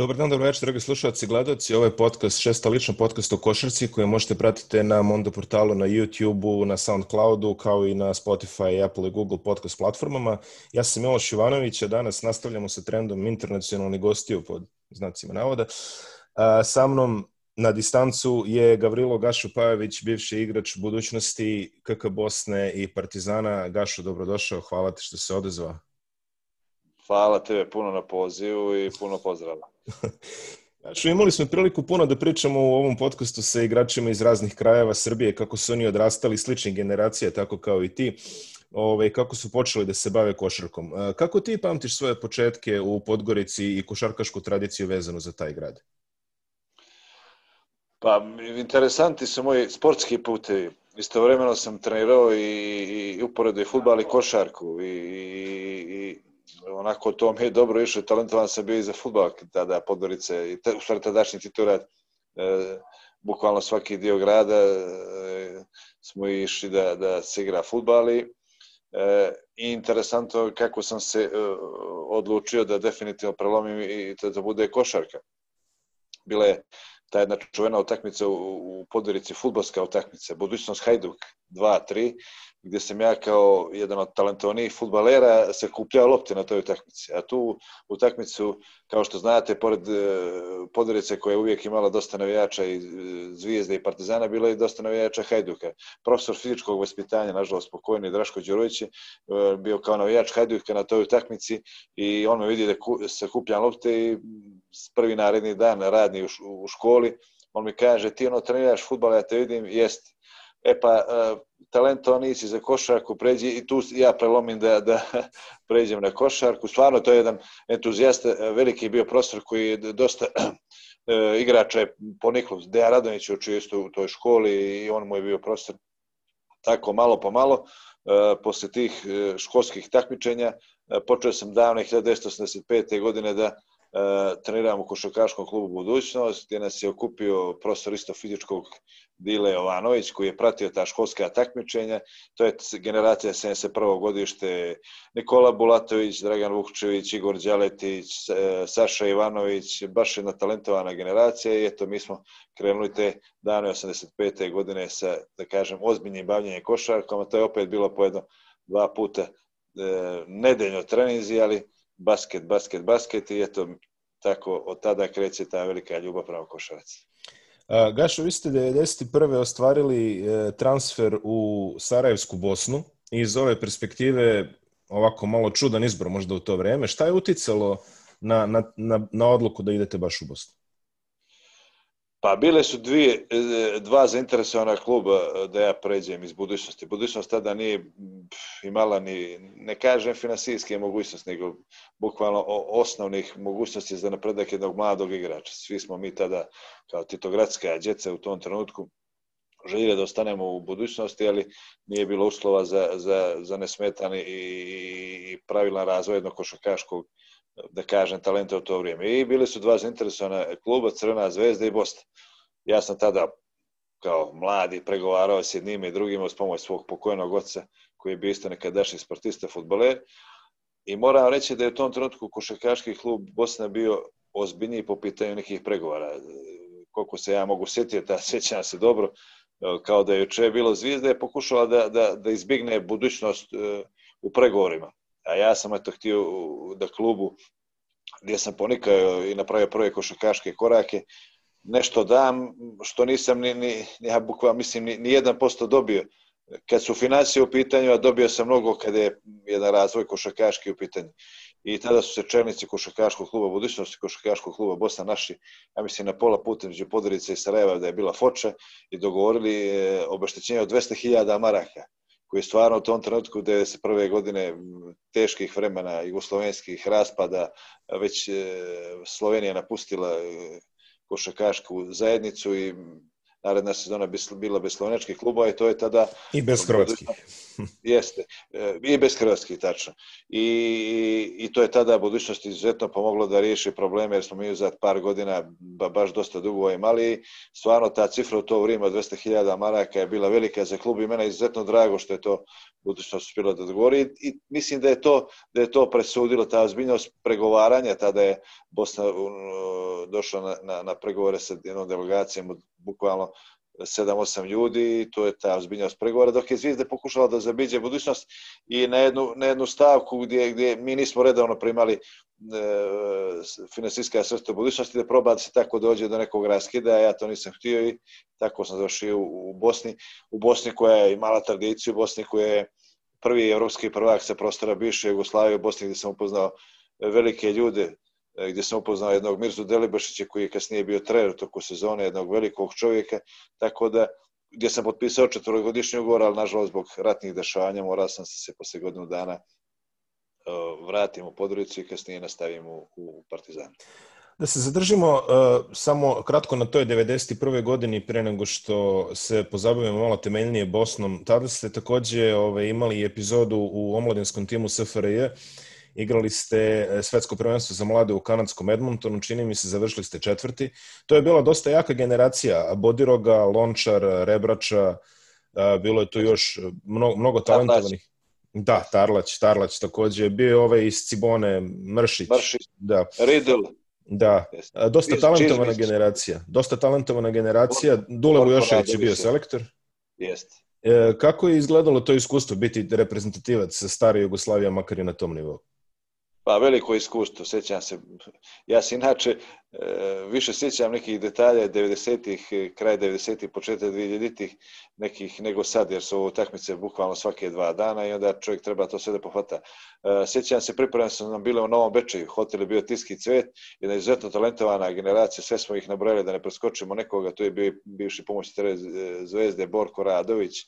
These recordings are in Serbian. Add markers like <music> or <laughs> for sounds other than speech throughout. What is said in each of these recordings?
Dobar dan, dobro večer, dragi slušalci i gledalci. Ovo je podcast, šesta lična podcast o košarci koje možete pratiti na Mondo portalu, na YouTube-u, na Soundcloudu, kao i na Spotify, Apple i Google podcast platformama. Ja sam Miloš Ivanović, a danas nastavljamo sa trendom internacionalni gostiju pod znacima navoda. A, sa mnom na distancu je Gavrilo Gašo Pajović, bivši igrač budućnosti KK Bosne i Partizana. Gašo, dobrodošao, hvala ti što se odezvao. Hvala tebe puno na pozivu i puno pozdrava. Znači, imali smo priliku puno da pričamo u ovom podcastu sa igračima iz raznih krajeva Srbije, kako su oni odrastali sličnih generacija, tako kao i ti, ove, ovaj, kako su počeli da se bave košarkom. Kako ti pamtiš svoje početke u Podgorici i košarkašku tradiciju vezanu za taj grad? Pa, interesanti su moji sportski putevi. Istovremeno sam trenirao i, i uporedo i futbal i košarku i, i, onako to mi je dobro išlo, talentovan sam bio i za futbol tada Podgorice, i te, u stvari tadašnji titular, e, bukvalno svaki dio grada e, smo išli da, da se igra futbal i e, interesantno kako sam se e, odlučio da definitivno prelomim i da, da bude košarka. Bila je ta jedna čuvena utakmica u, u Podgorici, futbolska utakmica, budućnost Hajduk 2-3, gde sam ja kao jedan od talentovanijih futbalera se kupljao lopte na toj utakmici. A tu utakmicu, kao što znate, pored e, Podorice koja je uvijek imala dosta navijača i e, Zvijezde i Partizana, bilo je dosta navijača Hajduka. Profesor fizičkog vaspitanja, nažalost spokojni, Draško Đurović e, bio kao navijač Hajduka na toj utakmici i on me vidi da se kupljam lopte i prvi naredni dan radni u školi, on mi kaže, ti ono treniraš futbal, ja te vidim, jest. E pa, talentovan nisi za košarku, pređi i tu ja prelomim da, da <laughs> pređem na košarku. Stvarno, to je jedan entuzijasta, veliki bio prostor koji je dosta <clears throat> e, igrača je poniklo. Deja Radonić je učio isto u toj školi i on mu je bio prostor tako malo po malo. E, posle tih e, školskih takmičenja počeo sam davne 1985. godine da e, treniram u košarkaškom klubu Budućnost, gdje nas je okupio profesor isto fizičkog Dile Jovanović, koji je pratio ta školska takmičenja. To je generacija 71. godište Nikola Bulatović, Dragan Vukčević, Igor Đaletić, e, Saša Ivanović, baš jedna talentovana generacija i eto mi smo krenuli te dane 85. godine sa, da kažem, ozbiljnim bavljenjem košarkom, a to je opet bilo po jedno dva puta e, nedeljno treninzi, ali basket, basket, basket i eto, tako od tada kreće ta velika ljubav prema košarac. Gašo, vi ste 91. ostvarili e, transfer u Sarajevsku Bosnu iz ove perspektive ovako malo čudan izbor možda u to vreme. Šta je uticalo na, na, na, na odluku da idete baš u Bosnu? Pa bile su dvije, e, dva zainteresovana kluba e, da ja pređem iz budućnosti. Budućnost tada nije imala ni, ne kažem finansijske mogućnosti, nego bukvalno osnovnih mogućnosti za napredak jednog mladog igrača. Svi smo mi tada kao titogradska djeca u tom trenutku željeli da ostanemo u budućnosti, ali nije bilo uslova za, za, za nesmetan i, i pravilan razvoj jednog košarkaškog da kažem, talenta u to vrijeme. I bili su dva zainteresovana kluba, Crvena zvezda i Bosna. Ja sam tada kao mladi pregovarao s jednima i drugima uz pomoć svog pokojnog oca, koji je bio isto nekadašnji sportista, futboler. I moram reći da je u tom trenutku košarkaški klub Bosna bio ozbiljniji po pitanju nekih pregovara. Koliko se ja mogu sjetiti, da sjećam se dobro, kao da je juče bilo zvijezda, je pokušala da, da, da izbigne budućnost e, u pregovorima a ja sam eto htio da klubu gdje sam ponikao i napravio prve košarkaške korake, nešto dam što nisam ni, ni ja bukvalno mislim ni, ni 1% dobio. Kad su financije u pitanju, a dobio sam mnogo kada je jedan razvoj košarkaški u pitanju. I tada su se čelnici košarkaškog kluba budućnosti, košarkaškog kluba Bosna naši, ja mislim na pola puta među Podorice i Sarajeva da je bila foča i dogovorili e, obeštećenje od 200.000 maraka koji je stvarno u tom trenutku 91. godine teških vremena jugoslovenskih raspada već e, Slovenija napustila e, košakašku zajednicu i naredna sezona bila bez slovenačkih klubova i to je tada... I bez hrvatskih. Jeste. E, I bez Hrvatskih, tačno. I, I to je tada budućnost izuzetno pomoglo da riješi probleme, jer smo mi za par godina ba, baš dosta dugo imali. Stvarno ta cifra u to vrijeme od 200.000 maraka je bila velika za klub i mene izuzetno drago što je to budućnost uspjela da odgovori. I mislim da je to, da je to presudilo, ta ozbiljnost pregovaranja, tada je Bosna došla na, na, na pregovore sa jednom delegacijom bukvalno 7-8 ljudi i to je ta ozbiljnost pregovora, dok je Zvizde pokušala da zabiđe budućnost i na jednu, na jednu stavku gdje, gdje mi nismo redovno primali e, finansijska sredstva budućnosti, da proba da se tako dođe do nekog raskida, ja to nisam htio i tako sam završio u, u Bosni, u Bosni koja je imala tradiciju, u Bosni koja je prvi evropski prvak sa prostora bivše Jugoslavije, u Bosni gdje sam upoznao velike ljude, gdje sam upoznao jednog Mirzu Delibašića koji je kasnije bio trener toku sezone, jednog velikog čovjeka, tako da gdje sam potpisao četvrogodišnji ugovor, ali nažalost zbog ratnih dešavanja morao sam se posle godinu dana e, vratim u Podrujicu i kasnije nastavim u, u Partizanu. Da se zadržimo uh, samo kratko na toj 91. godini pre nego što se pozabavimo malo temeljnije Bosnom. Tada ste takođe ovaj, imali epizodu u omladinskom timu SFRJ igrali ste e, svetsko prvenstvo za mlade u kanadskom Edmontonu, čini mi se završili ste četvrti. To je bila dosta jaka generacija, Bodiroga, Lončar, Rebrača, bilo je tu još mnogo, mnogo talentovanih. Da, Tarlać, Tarlać takođe. Bio je ovaj iz Cibone, Mršić. Mršić, da. Riddle. Da, dosta talentovana generacija. Dosta talentovana generacija. Dule Vujošević je bio selektor. Jeste. E, kako je izgledalo to iskustvo biti reprezentativac sa stare Jugoslavije, makar i na tom nivou? Pa veliko iskustvo, sećam se. Ja se inače e, više sećam nekih detalja 90-ih, kraj 90-ih, početak 2000-ih nekih nego sad, jer su ovo takmice bukvalno svake dva dana i onda čovjek treba to sve da pohvata. E, sećam se, pripremljeno sam nam bile u Novom Bečeju, hotel je bio Tiski cvet, jedna izuzetno talentovana generacija, sve smo ih nabrojali da ne preskočimo nekoga, to je bio bivši pomoć Zvezde, Borko Radović,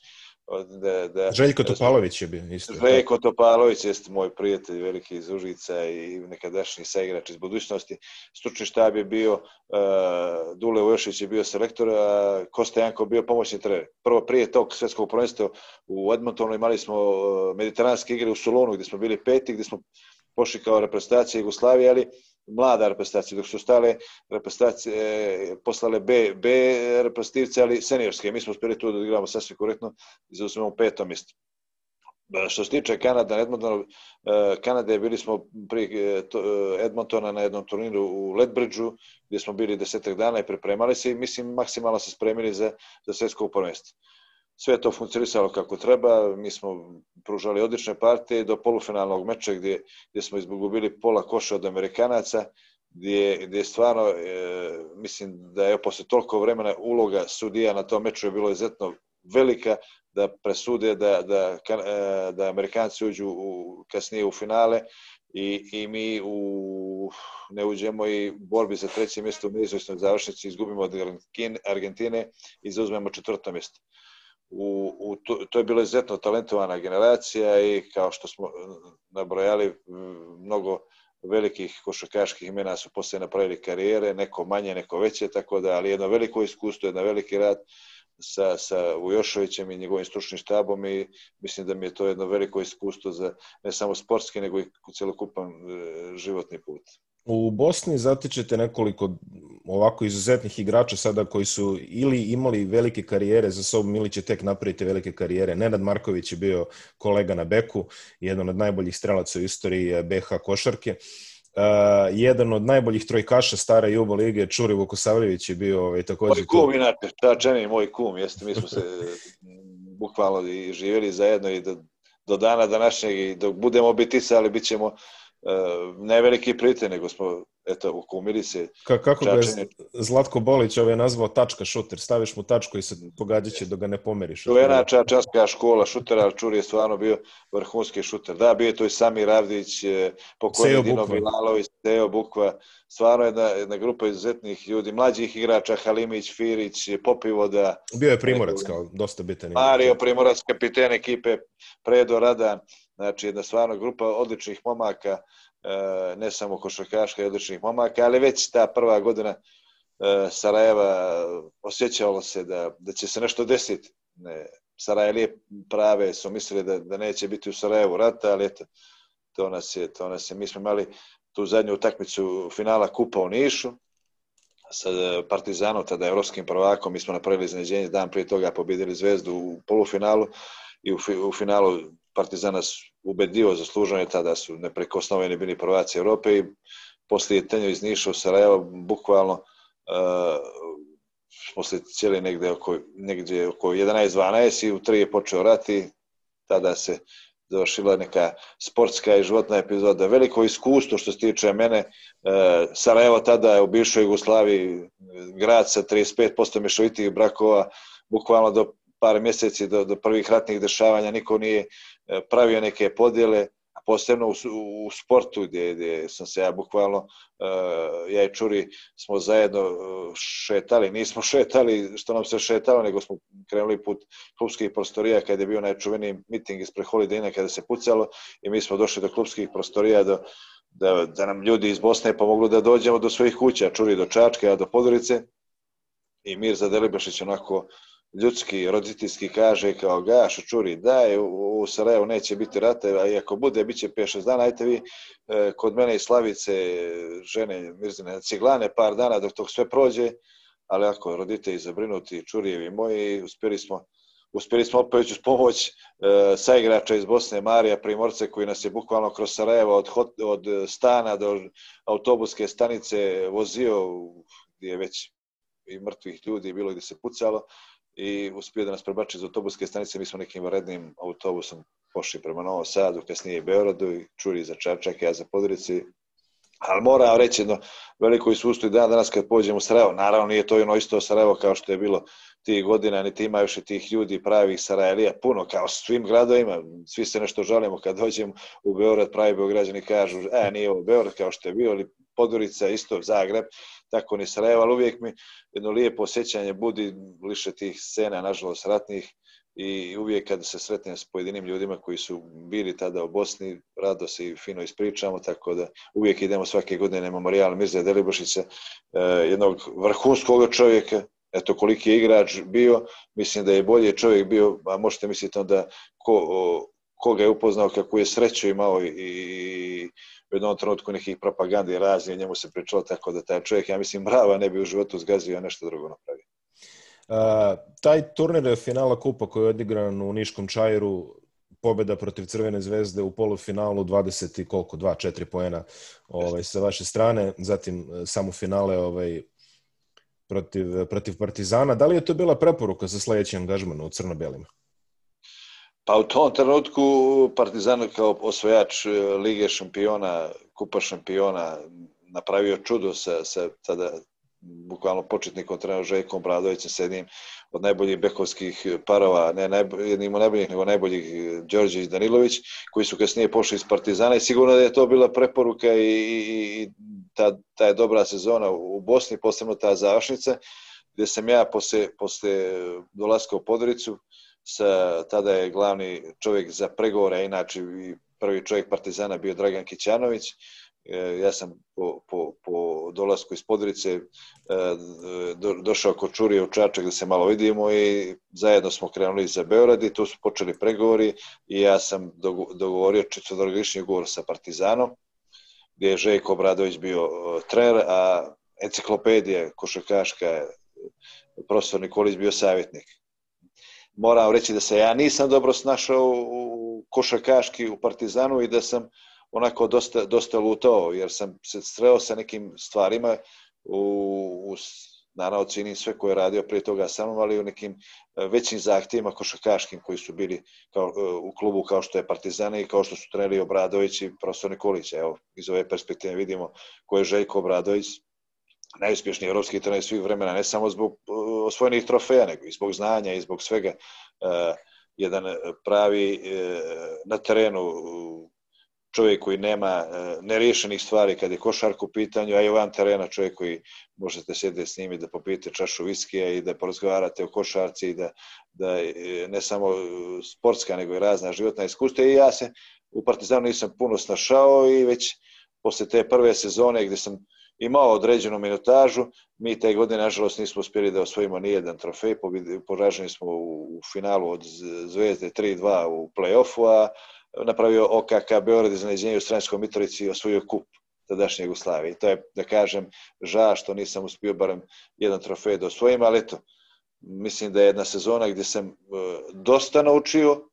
da, da, Željko Topalović je bio isto. Željko Topalović jeste moj prijatelj veliki iz Užica i nekadašnji saigrač iz budućnosti. Stručni štab je bio, uh, Dule Ujošić je bio selektor, a Kosta Janko bio pomoćni trener. Prvo prije tog svetskog prvenstva u Edmontonu imali smo uh, mediteranske igre u Solonu gde smo bili peti, gde smo pošli kao reprezentacija Jugoslavije, ali mlada reprezentacija, dok su ostale reprezentacije e, poslale B, B reprezentativce, ali seniorske. Mi smo uspjeli tu da igramo sasvim korektno i zauzmemo peto mjesto. E, što se tiče Kanada, Edmontona, e, Kanade bili smo pri Edmontona na jednom turniru u Ledbridgeu, gdje smo bili desetak dana i pripremali se i mislim maksimalno se spremili za, za svetsko prvenstvo sve to funkcionisalo kako treba, mi smo pružali odlične partije do polufinalnog meča gdje, gdje smo izgubili pola koša od Amerikanaca, gdje, gdje stvarno, e, mislim da je posle toliko vremena uloga sudija na tom meču je bilo izuzetno velika da presude da, da, e, da Amerikanci uđu u, kasnije u finale i, i mi u, ne uđemo i borbi za treće mjesto u neizvestnoj završnici izgubimo od Argentine i zauzmemo četvrto mjesto u, u to, to je bila izuzetno talentovana generacija i kao što smo nabrojali mnogo velikih košarkaških imena su posle napravili karijere, neko manje, neko veće, tako da, ali jedno veliko iskustvo, jedan veliki rad sa, sa Ujošovićem i njegovim stručnim štabom i mislim da mi je to jedno veliko iskustvo za ne samo sportski, nego i celokupan e, životni put. U Bosni zatičete nekoliko ovako izuzetnih igrača sada koji su ili imali velike karijere za sobom ili će tek napraviti velike karijere. Nenad Marković je bio kolega na Beku, jedan od najboljih strelaca u istoriji BH košarke. Uh, jedan od najboljih trojkaša stare Jubo lige, Čuri Vukosavljević je bio ovaj, takođe... Moj kum, inače, da, Čeni, moj kum, jeste, mi smo se <laughs> bukvalno i živjeli zajedno i do, do dana današnjeg i dok budemo bitisali, bit ćemo ne veliki prijatelj, nego smo eto, ukumili se. Ka, kako čačenje. ga je Zlatko Bolić ovaj nazvao tačka šuter, staviš mu tačku i se pogađaće dok ga ne pomeriš. Je jedna čačanska škola šutera, Čuri je stvarno bio vrhunski šuter. Da, bio je to i Sami Ravdić, e, pokojni Dino Milalović, Teo Bukva, stvarno jedna, jedna grupa izuzetnih ljudi, mlađih igrača, Halimić, Firić, Popivoda. Bio je Primorac kao dosta bitan. Mario Primorac, kapiten ekipe, Predo Radan, znači jedna stvarno grupa odličnih momaka, E, ne samo košarkaška i odličnih momaka, ali već ta prva godina e, Sarajeva osjećalo se da, da će se nešto desiti. Ne, Sarajlije prave su mislili da, da neće biti u Sarajevu rata, ali eto, to nas je, to nas je, mi smo imali tu zadnju utakmicu finala Kupa u Nišu, sa Partizanom, tada evropskim prvakom, mi smo napravili iznenađenje, dan prije toga pobedili Zvezdu u polufinalu i u, u finalu Partizana ubedio, zasluženo je tada su neprekosnoveni bili prvaci Evrope i poslije tenja iz Niša u Sarajevo, bukvalno uh, posle cijeli negde oko, negde oko 11-12 i u 3 je počeo rat i tada se završila neka sportska i životna epizoda. Veliko iskustvo što se tiče mene. E, Sarajevo tada je u bivšoj Jugoslaviji grad sa 35% mešovitih brakova, bukvalno do par mjeseci, do, do prvih ratnih dešavanja, niko nije e, pravio neke podjele posebno u, u sportu gdje, gdje sam se ja bukvalno, uh, ja i Čuri smo zajedno uh, šetali, nismo <laughs> šetali što nam se šetalo, nego smo krenuli put klubskih prostorija kada je bio najčuveniji miting ispred Holiday kada se pucalo i mi smo došli do klubskih prostorija do, da, da nam ljudi iz Bosne pomoglu da dođemo do svojih kuća, Čuri do Čačke, a do Podorice i Mirza Delibašić onako ljudski, roditeljski kaže kao gaš, čuri, daj, u, Sarajevu neće biti rata, a ako bude, bit će 5-6 dana, ajte vi e, kod mene i Slavice, žene Mirzine, ciglane par dana dok to sve prođe, ali ako roditelji zabrinuti, čurijevi moji, uspjeli smo uspjeli smo opet uz pomoć e, sa igrača iz Bosne, Marija Primorce, koji nas je bukvalno kroz Sarajevo od, hot, od stana do autobuske stanice vozio, gdje je već i mrtvih ljudi bilo gdje se pucalo i uspio da nas prebači iz autobuske stanice. Mi smo nekim varednim autobusom pošli prema Novom Sadu, kasnije i Beoradu i čuli za Čačak, ja za Podrici. Ali moram reći jedno veliko iskustvo i dan danas kad pođemo u Sarajevo. Naravno nije to ono isto Sarajevo kao što je bilo tih godina, niti ima još i tih ljudi pravih Sarajlija puno, kao svim gradovima. Svi se nešto žalimo kad dođemo u Beorad, pravi Beograđani kažu, e, nije ovo Beorad kao što je bio, ali Podorica, isto Zagreb, tako ni Sarajevo, ali uvijek mi jedno lijepo osjećanje budi liše tih scena, nažalost, ratnih i uvijek kada se sretnem s pojedinim ljudima koji su bili tada u Bosni, rado se i fino ispričamo, tako da uvijek idemo svake godine na memorial Mirza Delibašića, eh, jednog vrhunskog čovjeka, eto koliki je igrač bio, mislim da je bolje čovjek bio, a možete misliti onda ko, koga je upoznao, kako je sreću imao i u jednom trenutku nekih propagandi razni, njemu se pričalo tako da taj čovjek, ja mislim, brava ne bi u životu zgazio, a nešto drugo napravio. Uh, taj turnir finala kupa koji je odigran u Niškom Čajiru, pobeda protiv Crvene zvezde u polufinalu 20 i koliko 2 4 poena ovaj sa vaše strane zatim samo finale ovaj protiv protiv Partizana. Da li je to bila preporuka za sledeći angažman u crno-belima Pa u tom trenutku Partizan kao osvojač e, Lige šampiona, Kupa šampiona, napravio čudo sa, sa tada bukvalno početnikom trenerom Željkom Bradovićem sa jednim od najboljih bekovskih parova, ne najbolj, jednim od najboljih, nego najboljih e, Đorđević Danilović, koji su kasnije pošli iz Partizana i sigurno da je to bila preporuka i, i, i ta, ta je dobra sezona u Bosni, posebno ta završnica, gde sam ja posle, posle dolaska u Podoricu, sa, tada je glavni čovjek za pregovore, inače i prvi čovjek Partizana bio Dragan Kićanović. E, ja sam po, po, po dolasku iz Podrice e, do, došao kod Čurije u Čačak da se malo vidimo i zajedno smo krenuli za Beograd i tu su počeli pregovori i ja sam dogovorio četvrtogodišnji ugovor sa Partizanom gdje je Željko Obradović bio e, trener, a enciklopedija košarkaška profesor Nikolić bio savjetnik moram reći da se ja nisam dobro snašao u košarkaški u Partizanu i da sam onako dosta, dosta lutao, jer sam se sreo sa nekim stvarima u, u naravno cijenim sve koje je radio prije toga sa mnom, ali u nekim e, većim zahtjevima košarkaškim koji su bili kao, e, u klubu kao što je Partizana i kao što su treneri Obradović i profesor Nikolić. Evo, iz ove perspektive vidimo ko je Željko Obradović, najuspješniji evropski trener svih vremena, ne samo zbog uh, osvojenih trofeja, nego i zbog znanja i zbog svega. Uh, jedan pravi uh, na terenu čovjek koji nema nerešenih stvari kad je košarka u pitanju, a i van terena čovjek koji možete sjediti s njim i da popijete čašu viskija i da porazgovarate o košarci i da, da ne samo sportska nego i razna životna iskustva i ja se u Partizanu nisam puno snašao i već posle te prve sezone gde sam imao određenu minutažu. Mi te godine, nažalost, nismo uspjeli da osvojimo ni jedan trofej. Poraženi smo u finalu od Zvezde 3-2 u play-offu, a napravio OKK Beograd iznenađenje u Sremskom Mitrovici i osvojio kup tadašnje Jugoslavije. To je, da kažem, ža što nisam uspio barem jedan trofej da osvojim, ali eto, mislim da je jedna sezona gdje sam e, dosta naučio,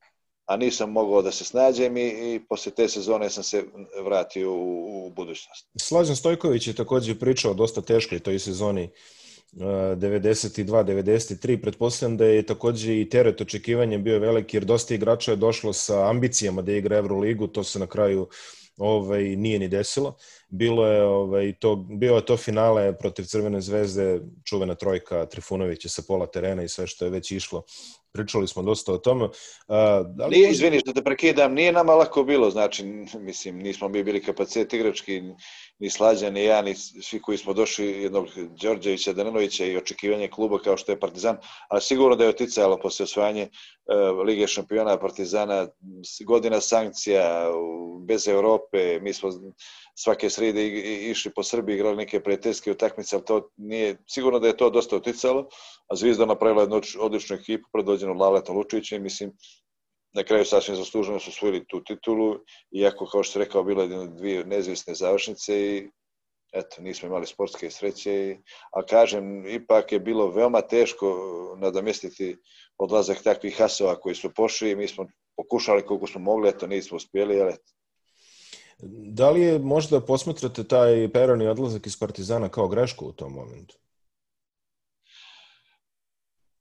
a nisam mogao da se snađem i, i posle te sezone sam se vratio u, u budućnost. Slađan Stojković je takođe pričao dosta teško i toj sezoni 92-93. Uh, Pretpostavljam da je takođe i teret očekivanja bio veliki, jer dosta igrača je došlo sa ambicijama da igra Euroligu, to se na kraju ovaj, nije ni desilo. Bilo je, ovaj, to, bio je to finale protiv Crvene zvezde, čuvena trojka Trifunovića sa pola terena i sve što je već išlo pričali smo dosta o tome. Da li... Nije, izvini što te prekidam, nije nama lako bilo, znači, mislim, nismo mi bili kapacitet igrački, ni Slađan, ni ja, ni svi koji smo došli, jednog Đorđevića, Dananovića i očekivanje kluba kao što je Partizan, ali sigurno da je oticalo posle osvajanje uh, Lige šampiona Partizana, godina sankcija, bez Europe, mi smo svake srede išli po Srbiji, igrali neke prijateljske utakmice, ali to nije, sigurno da je to dosta uticalo, a Zvizda napravila jednu odličnu ekipu, predvođenu Lučića i mislim, na kraju sasvim zasluženo su osvojili tu titulu, iako, kao što rekao, bilo je dvije nezavisne završnice i eto, nismo imali sportske sreće, a kažem, ipak je bilo veoma teško nadomestiti odlazak takvih hasova koji su pošli i mi smo pokušali koliko smo mogli, eto, nismo uspjeli, ali eto, Da li je možda posmatrate taj peroni odlazak iz Partizana kao grešku u tom momentu?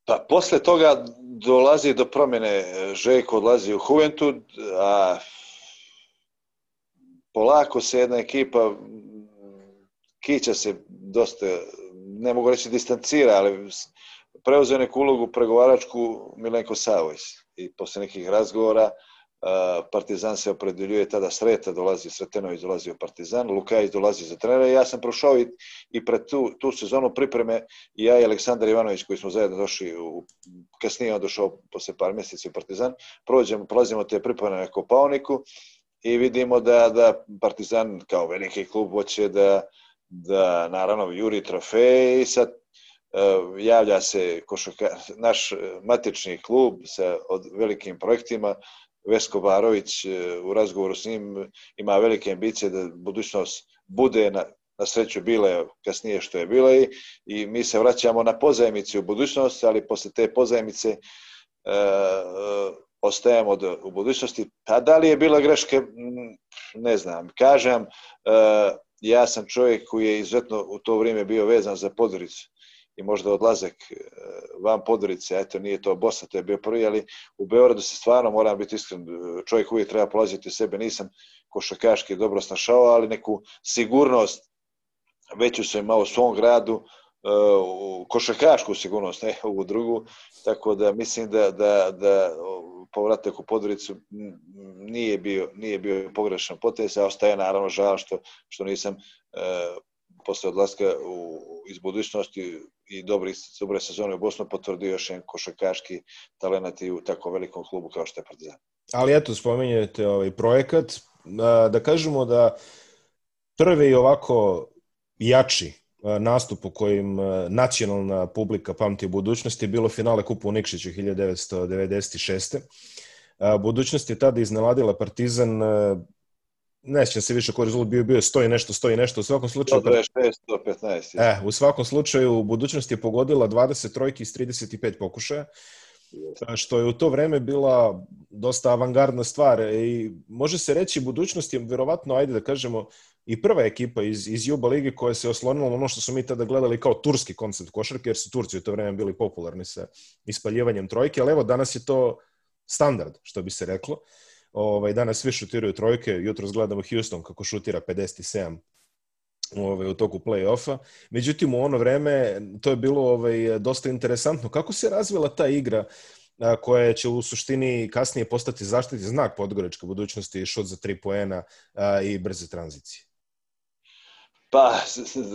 Pa posle toga dolazi do promjene. Željko odlazi u Juventud, a polako se jedna ekipa Kića se dosta, ne mogu reći distancira, ali preuzeo neku ulogu pregovaračku Milenko Savojs. I posle nekih razgovora Partizan se opredeljuje tada Sreta, dolazi Sretenović, dolazi u Partizan, Lukajić dolazi za trenera i ja sam prošao i, i pred tu, tu sezonu pripreme i ja i Aleksandar Ivanović koji smo zajedno došli u, kasnije on došao posle par mjeseci u Partizan, prođemo, prolazimo te pripreme na Kopaoniku i vidimo da, da Partizan kao veliki klub hoće da, da naravno juri trofeje i sad uh, javlja se košaka, naš matični klub sa od velikim projektima Vesko Barović e, u razgovoru s njim ima velike ambicije da budućnost bude na, na sreću bile kasnije što je bila i, i mi se vraćamo na pozajmici u budućnost, ali posle te pozajmice e, e, ostajemo do, u budućnosti. A da li je bila greške, ne znam. Kažem, e, ja sam čovjek koji je izuzetno u to vrijeme bio vezan za Podoricu i možda odlazak e, van Podorice, eto nije to Bosa, to je bio prvi, ali u Beogradu se stvarno, moram biti iskren, čovjek uvijek treba polaziti sebe, nisam košakaški dobro snašao, ali neku sigurnost veću sam imao u svom gradu, e, u košakašku sigurnost, ne u drugu, tako da mislim da, da, da povratak u Podoricu nije bio, nije bio pogrešan potez, a ostaje naravno žal što, što nisam e, posle odlaska u, iz budućnosti i dobri, dobre sezone u Bosnu potvrdio još jedan košakaški talent i u tako velikom klubu kao što je Partizan. Ali eto, spominjete ovaj projekat, da kažemo da prvi i ovako jači nastup u kojim nacionalna publika pamti u budućnosti je bilo finale Kupa u Nikšiću 1996. Budućnost je tada izneladila Partizan ne sjećam se više koji rezultat bio, bio stoji nešto, stoji nešto, u svakom slučaju... 126, 115. E, u svakom slučaju, u budućnosti je pogodila 20 trojki iz 35 pokušaja, što je u to vreme bila dosta avangardna stvar i može se reći budućnost je verovatno, ajde da kažemo, i prva ekipa iz, iz Juba Ligi koja se oslonila ono što smo mi tada gledali kao turski koncept košarke, jer su Turci u to vreme bili popularni sa ispaljivanjem trojke, ali evo danas je to standard, što bi se reklo. Uh, Ovaj, danas svi šutiraju trojke, jutro gledamo Houston kako šutira 57 ovaj, u toku play-offa. Međutim, u ono vreme to je bilo ovaj, dosta interesantno. Kako se razvila ta igra a, koja će u suštini kasnije postati zaštiti znak podgorečke budućnosti, šut za tri poena a, i brze tranzicije? Pa,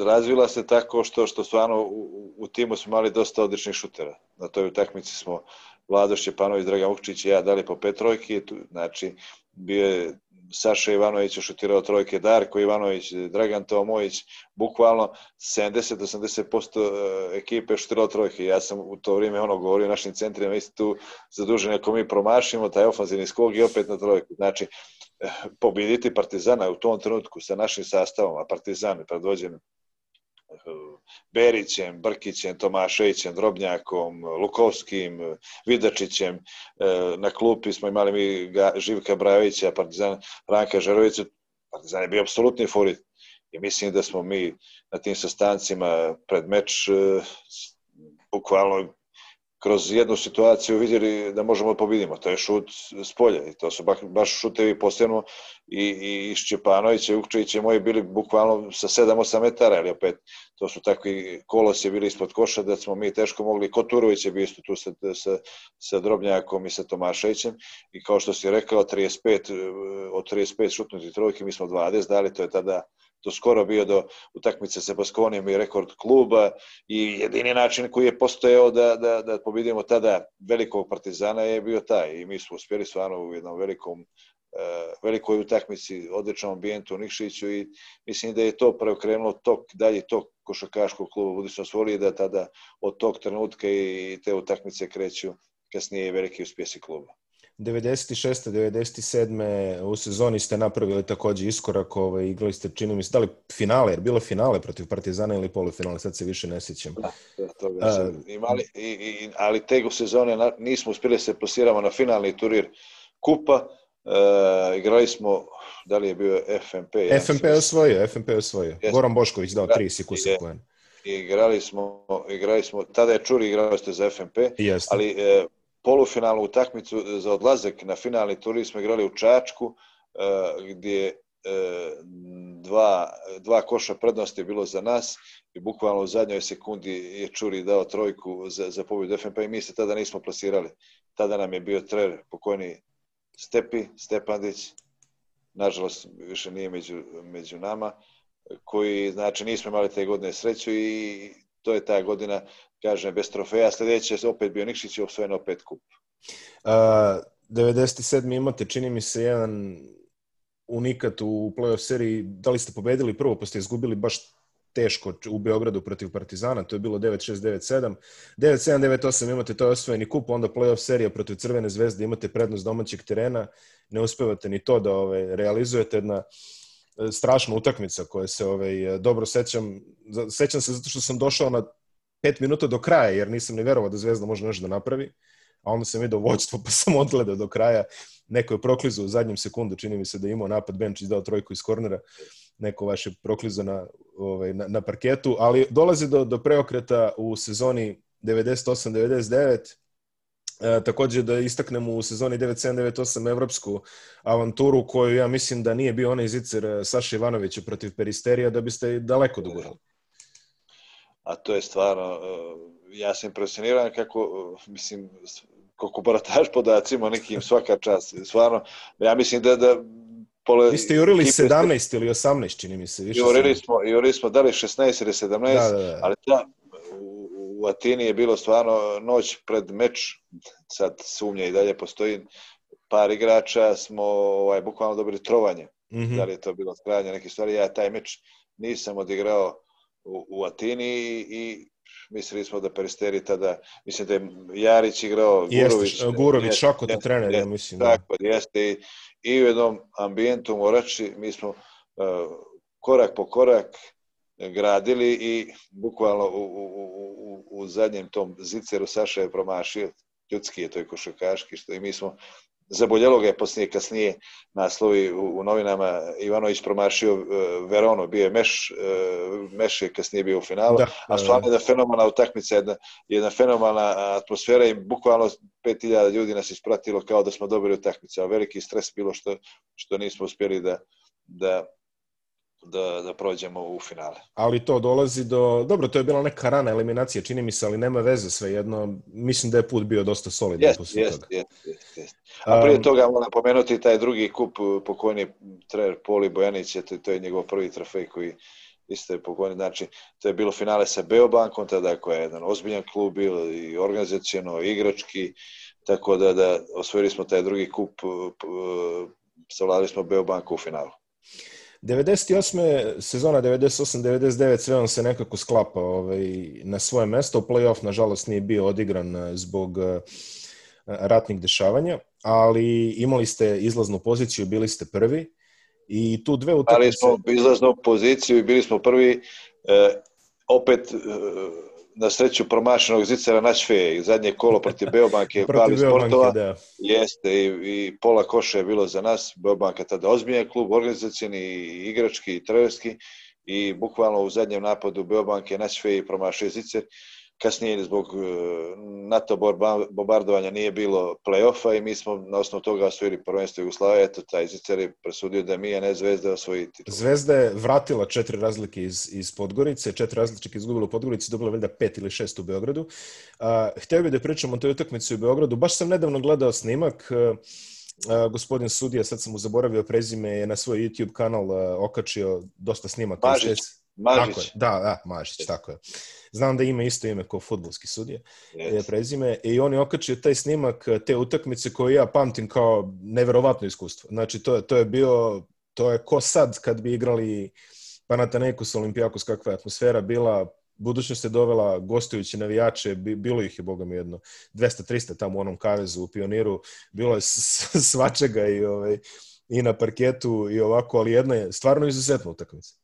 razvila se tako što, što stvarno u, u timu smo imali dosta odličnih šutera. Na toj utakmici smo Vlado Šćepanović, Dragan Vukčić i ja dali po pet trojki, znači bio je Saša Ivanović šutirao trojke, Darko Ivanović, Dragan Tomović, bukvalno 70-80% e, ekipe šutirao trojke. Ja sam u to vrijeme ono govorio našim centrima, isti tu zaduženi ako mi promašimo taj ofanzivni skog i opet na trojku. Znači, e, pobediti Partizana u tom trenutku sa našim sastavom, a Partizan predvođen Berićem, Brkićem, Tomaševićem, Drobnjakom, Lukovskim, Vidačićem. E, na klupi smo imali mi Živka Brajevića, Partizan Ranka Žerovića. Partizan je bio apsolutni favorit. I mislim da smo mi na tim sastancima pred meč e, bukvalno kroz jednu situaciju vidjeli da možemo da pobedimo. To je šut s polja i to su baš, baš šutevi posebno i, i Šćepanović i Ukčević i moji bili bukvalno sa 7-8 metara, ali opet to su takvi kolos je bili ispod koša da smo mi teško mogli, Koturović je bio isto tu sa, sa, sa Drobnjakom i sa Tomaševićem i kao što si rekao, 35, od 35 šutnuti trojke mi smo 20 dali, to je tada to skoro bio do utakmice sa Baskonijom i rekord kluba i jedini način koji je postojao da, da, da pobedimo tada velikog partizana je bio taj i mi smo uspjeli stvarno u jednom velikom uh, velikoj utakmici, odličnom ambijentu u Nikšiću i mislim da je to preokrenulo tok, dalje tok košakaškog kluba Budično Svoli da tada od tog trenutka i te utakmice kreću kasnije veliki uspjesi kluba. 96. 97. u sezoni ste napravili takođe iskorak, ovaj, igrali ste, čini mi se, da li finale, jer bilo finale protiv Partizana ili polufinale, sad se više ne sjećam. Da, da to A, imali, i, i, ali te sezone na, nismo uspjeli da se plasiramo na finalni turir Kupa, Uh, igrali smo, da li je bio FMP? Ja FMP je osvojio, FMP je osvojio. Yes. Goran Bošković dao tri sikusa poen. Igrali smo, igrali smo, tada je Čuri igrao ste za FMP, Jeste. ali uh, polufinalnu utakmicu za odlazak na finalni turnir smo igrali u Čačku, e, gdje e, dva, dva koša prednosti je bilo za nas i bukvalno u zadnjoj sekundi je Čuri dao trojku za, za pobjedu FNP i mi se tada nismo plasirali. Tada nam je bio trener pokojni Stepi, Stepandić, nažalost više nije među, među nama, koji, znači, nismo imali te godine sreću i to je ta godina kažem, bez trofeja, sledeće opet bio Nikšić i osvojen opet kup. Uh, 97. imate, čini mi se, jedan unikat u playoff seriji. Da li ste pobedili prvo, pa ste izgubili baš teško u Beogradu protiv Partizana, to je bilo 9-6, 9-7. 9-7, 9-8 imate to osvojeni kup, onda playoff serija protiv Crvene zvezde, imate prednost domaćeg terena, ne uspevate ni to da ovaj, realizujete jedna strašna utakmica koja se ovaj, dobro sećam. Sećam se zato što sam došao na pet minuta do kraja, jer nisam ni verovao da Zvezda može nešto da napravi, a onda sam vidio vođstvo <laughs> pa sam odgledao do kraja. Neko je proklizao u zadnjem sekundu, čini mi se da je imao napad, Benčić dao trojku iz kornera, neko vaše proklizo na, ovaj, na, na parketu, ali dolazi do, do preokreta u sezoni 98-99, E, takođe da istaknemo u sezoni 97-98 evropsku avanturu koju ja mislim da nije bio onaj zicer e, Saša Ivanovića protiv Peristerija da biste daleko dogurali a to je stvarno, e, ja sam impresioniran kako, mislim, kako barataš podacima nekim svaka čast. Stvarno, ja mislim da, da pole, Vi ste jurili 17 ste, ili 18, čini mi se. Više jurili, smo, jurili smo da li 16 ili 17, da, da, da. ali da, u, Atini je bilo stvarno noć pred meč, sad sumnja i dalje postoji, par igrača smo ovaj, bukvalno dobili trovanje. Mm -hmm. Da li je to bilo trajanje neke stvari, ja taj meč nisam odigrao u, u Atini i mislili smo da Peristeri tada, mislim da je Jarić igrao, Gurović. Jeste, Gurović, šako da trener, ja mislim. Da. Tako, jeste i, i u jednom ambijentu Morači, mi smo uh, korak po korak gradili i bukvalno u, u, u, u zadnjem tom ziceru Saša je promašio, ljudski je to i košakaški, što i mi smo Zaboljelo ga je poslije kasnije naslovi u, u novinama Ivanović promašio uh, Veronu, bio je Meš, uh, Meš je kasnije bio u finalu, da, a stvarno jedna fenomenalna utakmica, jedna, jedna fenomenalna atmosfera i bukvalno 5000 ljudi nas ispratilo kao da smo dobili utakmicu, a veliki stres bilo što, što nismo uspjeli da, da da, da prođemo u finale. Ali to dolazi do... Dobro, to je bila neka rana eliminacija, čini mi se, ali nema veze sve jedno. Mislim da je put bio dosta solidan yes, posle yes, toga. Yes, yes, yes. A prije um, toga moram pomenuti taj drugi kup pokojni trener Poli Bojanić, to, to je njegov prvi trofej koji isto je pokojni. Znači, to je bilo finale sa Beobankom, tada koja je jedan ozbiljan klub bil i organizacijeno, igrački, tako da, da osvojili smo taj drugi kup savladali smo Beobanku u finalu. 98. sezona 98-99 sve on se nekako sklapa ovaj, na svoje mesto. Play-off, nažalost, nije bio odigran eh, zbog uh, ratnih dešavanja, ali imali ste izlaznu poziciju, bili ste prvi i tu dve utakmice... Ali smo izlaznu poziciju i bili smo prvi e, opet e, na sreću promašenog Zicera Načfe i zadnje kolo protiv Beobanke <laughs> protiv sportova. Da. jeste i, i pola koša je bilo za nas. Beobanka tada ozbiljan klub organizacijani i igrački i trenerski. I bukvalno u zadnjem napadu Beobanke Načfe i promašio Zicer kasnije zbog e, NATO bombardovanja nije bilo play-offa i mi smo na osnovu toga osvojili prvenstvo Jugoslavije, eto taj Zicer je presudio da mi, a ne Zvezda osvoji titul. Zvezda je vratila četiri razlike iz, iz Podgorice, četiri razlike izgubila u Podgorici, dobila valjda pet ili šest u Beogradu. A, hteo bih da pričam o toj utakmici u Beogradu, baš sam nedavno gledao snimak, a, a, gospodin Sudija, sad sam mu zaboravio prezime, je na svoj YouTube kanal a, okačio dosta snimaka. Mažić. Mažić. Tako je, da, da, Mažić, tako je. Znam da ima isto ime kao futbolski sudija, yes. je prezime, i on je okačio taj snimak te utakmice koju ja pamtim kao neverovatno iskustvo. Znači, to, to je bio, to je ko sad kad bi igrali Panathinaikos Olimpijakos, kakva je atmosfera bila, budućnost je dovela gostujući navijače, bilo ih je, boga mi, jedno 200-300 tamo u onom kavezu u Pioniru, bilo je svačega i, ovaj, i na parketu i ovako, ali jedna je stvarno izuzetna utakmica.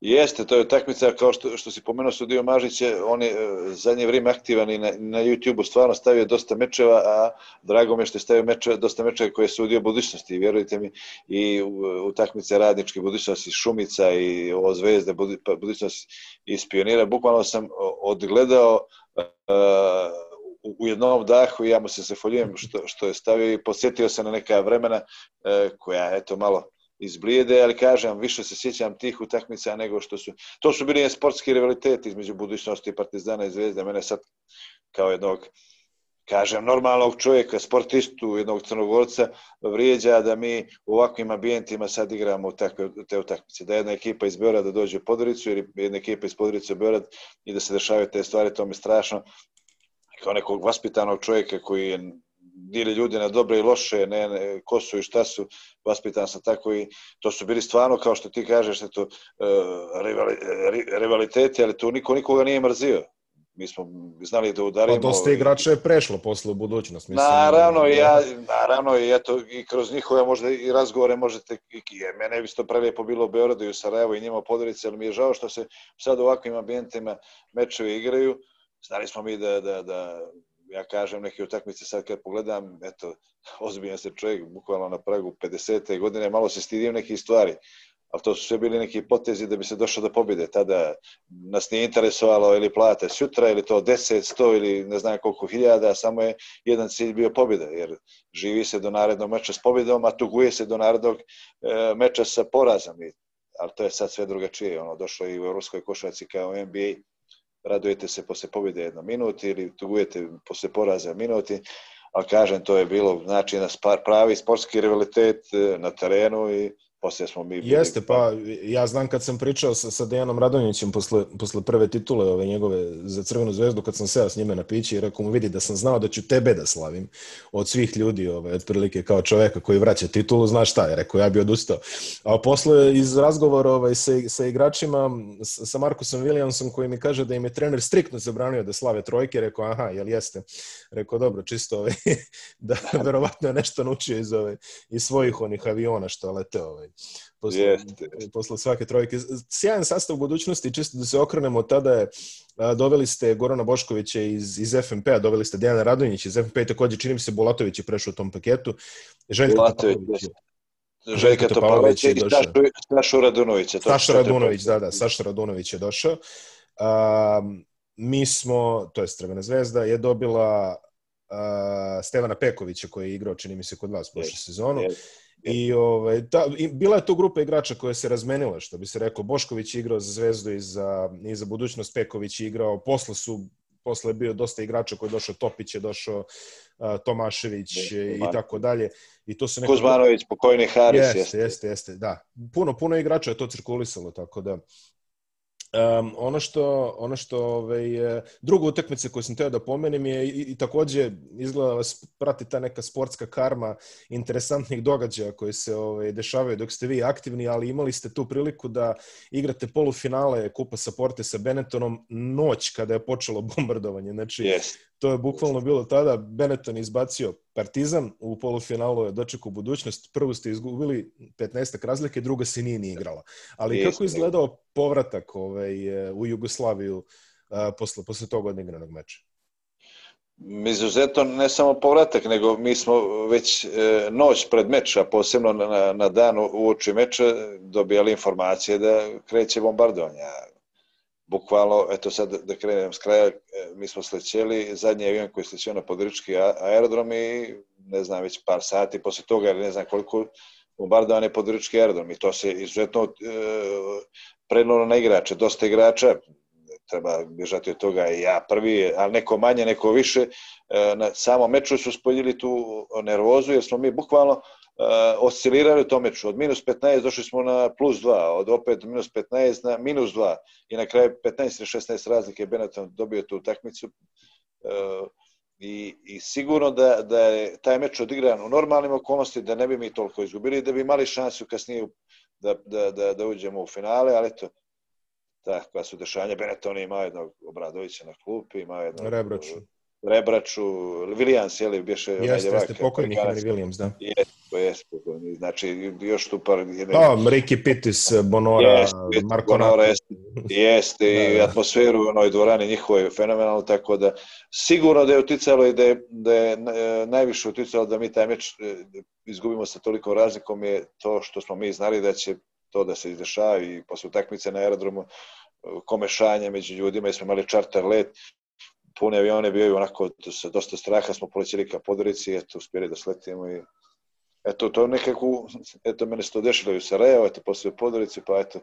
Jeste, to je utakmica kao što, što si pomenuo Sudio Mažić, on je e, zadnje vrijeme aktivan i na, na YouTube-u stvarno stavio dosta mečeva, a drago mi je što je stavio meče, dosta mečeva koje je sudio budućnosti, vjerujte mi, i utakmice radničke budućnosti Šumica i ovo Zvezde pa, budućnosti iz Pionira. Bukvalno sam odgledao uh, u jednom dahu i ja mu se zahvaljujem što, što je stavio i posjetio se na neka vremena uh, koja, eto, malo izblijede, ali kažem, više se sjećam tih utakmica nego što su... To su bili sportski rivaliteti između budućnosti Partizana i Zvezde. Mene sad kao jednog kažem, normalnog čovjeka, sportistu, jednog crnogorca, vrijeđa da mi u ovakvim ambijentima sad igramo takve, te utakmice. Da jedna ekipa iz Beograda dođe u Podoricu ili jedna ekipa iz Podorice u Beograd i da se dešavaju te stvari, to mi strašno. Kao nekog vaspitanog čovjeka koji je dili ljudi na dobre i loše, ne, ne ko su i šta su, vaspitan sam tako i to su bili stvarno, kao što ti kažeš, to, uh, rivali, rivaliteti, ali tu niko nikoga nije mrzio. Mi smo znali da udarimo... Pa dosta igrača je prešlo posle u budućnost. Mislim, naravno, da... ja, naravno, i, eto, i kroz njihove možda i razgovore možete, i, i mene bi to prelijepo bilo u Beogradu i u Sarajevo i njima u Podorici, ali mi je žao što se sad u ovakvim ambijentima mečevi igraju. Znali smo mi da, da, da ja kažem neke utakmice sad kad pogledam, eto, ozbiljan se čovjek, bukvalno na pragu 50. godine, malo se stidim nekih stvari, ali to su sve bili neki potezi da bi se došao do pobjede. Tada nas nije interesovalo ili plate sutra, ili to 10, 100 ili ne znam koliko hiljada, samo je jedan cilj bio pobjeda, jer živi se do narednog meča s pobjedom, a tuguje se do narednog e, meča sa porazom. I, ali to je sad sve drugačije. Ono, došlo i u evropskoj košarci kao NBA, radujete se posle pobjede jedno minut ili tugujete posle poraza minuti, ali kažem, to je bilo znači na pravi sportski rivalitet e, na terenu i Poslije smo mi... Bili... Jeste, pa ja znam kad sam pričao sa, sa Dejanom Radonjićem posle, posle prve titule ove njegove za Crvenu zvezdu, kad sam seo s njime na pići i rekao mu vidi da sam znao da ću tebe da slavim od svih ljudi, ove, otprilike kao čoveka koji vraća titulu, znaš šta je, rekao ja bi odustao. A posle iz razgovora ovaj, sa, sa igračima, sa Markusom Williamsom koji mi kaže da im je trener striktno zabranio da slave trojke, rekao aha, jel jeste? Rekao dobro, čisto ovaj, <laughs> da verovatno je nešto naučio iz, ovaj, iz svojih onih aviona što lete ovaj, posle, Jeste. posle svake trojke. Sjajan sastav u budućnosti, čisto da se okrenemo, tada je a, doveli ste Gorana Boškovića iz, iz FNP-a, doveli ste Dejana Radonjića iz FNP-a, takođe čini mi se Bulatović je prešao u tom paketu. Željko Bulatović, Željka Topalović i Saša Radunović. Saša Radunović, da, da, Saša Radunović je došao. A, mi smo, to je Crvena zvezda, je dobila a, Stevana Pekovića koji je igrao, čini mi se, kod vas prošle sezonu. Yes. I, ovaj, ta, i bila je to grupa igrača koja se razmenila, što bi se reklo. Bošković je igrao za Zvezdu i za, i za budućnost, Peković je igrao, posle su posle je bio dosta igrača koji je došao, Topić je došao, uh, Tomašević i, tako dalje. I to se neko... Kuzmanović, pokojni Haris. Jeste, jeste, jeste, da. Puno, puno igrača je to cirkulisalo, tako da Um, ono što, ono što ovaj, e, druga utakmica koju sam teo da pomenem je i, i takođe izgleda da vas prati ta neka sportska karma interesantnih događaja koji se ovaj, dešavaju dok ste vi aktivni, ali imali ste tu priliku da igrate polufinale Kupa Saporte sa Benettonom noć kada je počelo <laughs> bombardovanje. Znači, Yes. To je bukvalno bilo tada. Benetton izbacio Partizan, u polufinalu je dočekao budućnost. Prvu ste izgubili 15 razlike, druga se nije ni igrala. Ali kako je izgledao povratak ovaj, u Jugoslaviju a, posle, posle tog odigranog meča? Izuzetno ne samo povratak, nego mi smo već e, noć pred meč, a posebno na, na dan u oči meča, dobijali informacije da kreće bombardovanje. Bukvalno, eto sad da krenem s kraja, e, mi smo slećeli, zadnji avion koji je slećeo na Podrički aerodrom i ne znam, već par sati posle toga, ili ne znam koliko, bombardovan je Podrički aerodrom i to se izuzetno e, prenalo na igrače, dosta igrača, treba bježati od toga i ja prvi, ali neko manje, neko više. E, Na samom meču su spoljili tu nervozu jer smo mi bukvalno oscilirali u tom meču. Od minus 15 došli smo na plus 2, od opet minus 15 na minus 2 i na kraju 15 ili 16 razlike je Benetton dobio tu utakmicu. Uh, I, I sigurno da, da je taj meč odigran u normalnim okolnosti, da ne bi mi toliko izgubili, da bi imali šansu kasnije da, da, da, da uđemo u finale, ali eto, takva su dešanja. Benetton je imao jednog Obradovića na klupi, imao jednog Rebraču. Rebraču, Williams, je li, bješe Jeste, jeste pokojni Henry Amerikanac. Williams, da. Jeste, to jeste pokojni. Znači, još tu par... Jedne, Pa, Ricky Pittis, Bonora, Jeste, Marko Bonora, jeste. Jeste, Da, i da. atmosferu u onoj dvorani njihove je fenomenalno, tako da sigurno da je uticalo i da je, da je e, najviše uticalo da mi taj meč e, izgubimo sa tolikom razlikom je to što smo mi znali da će to da se izdešava i posle utakmice na aerodromu e, komešanje među ljudima, jer smo imali čarter let, pune avione, bio je onako sa dosta straha, smo polećeli ka Podorici, eto, uspjeli da sletimo i eto, to nekako, eto, mene se to dešilo i u Sarajevo, eto, posle u Podorici, pa eto,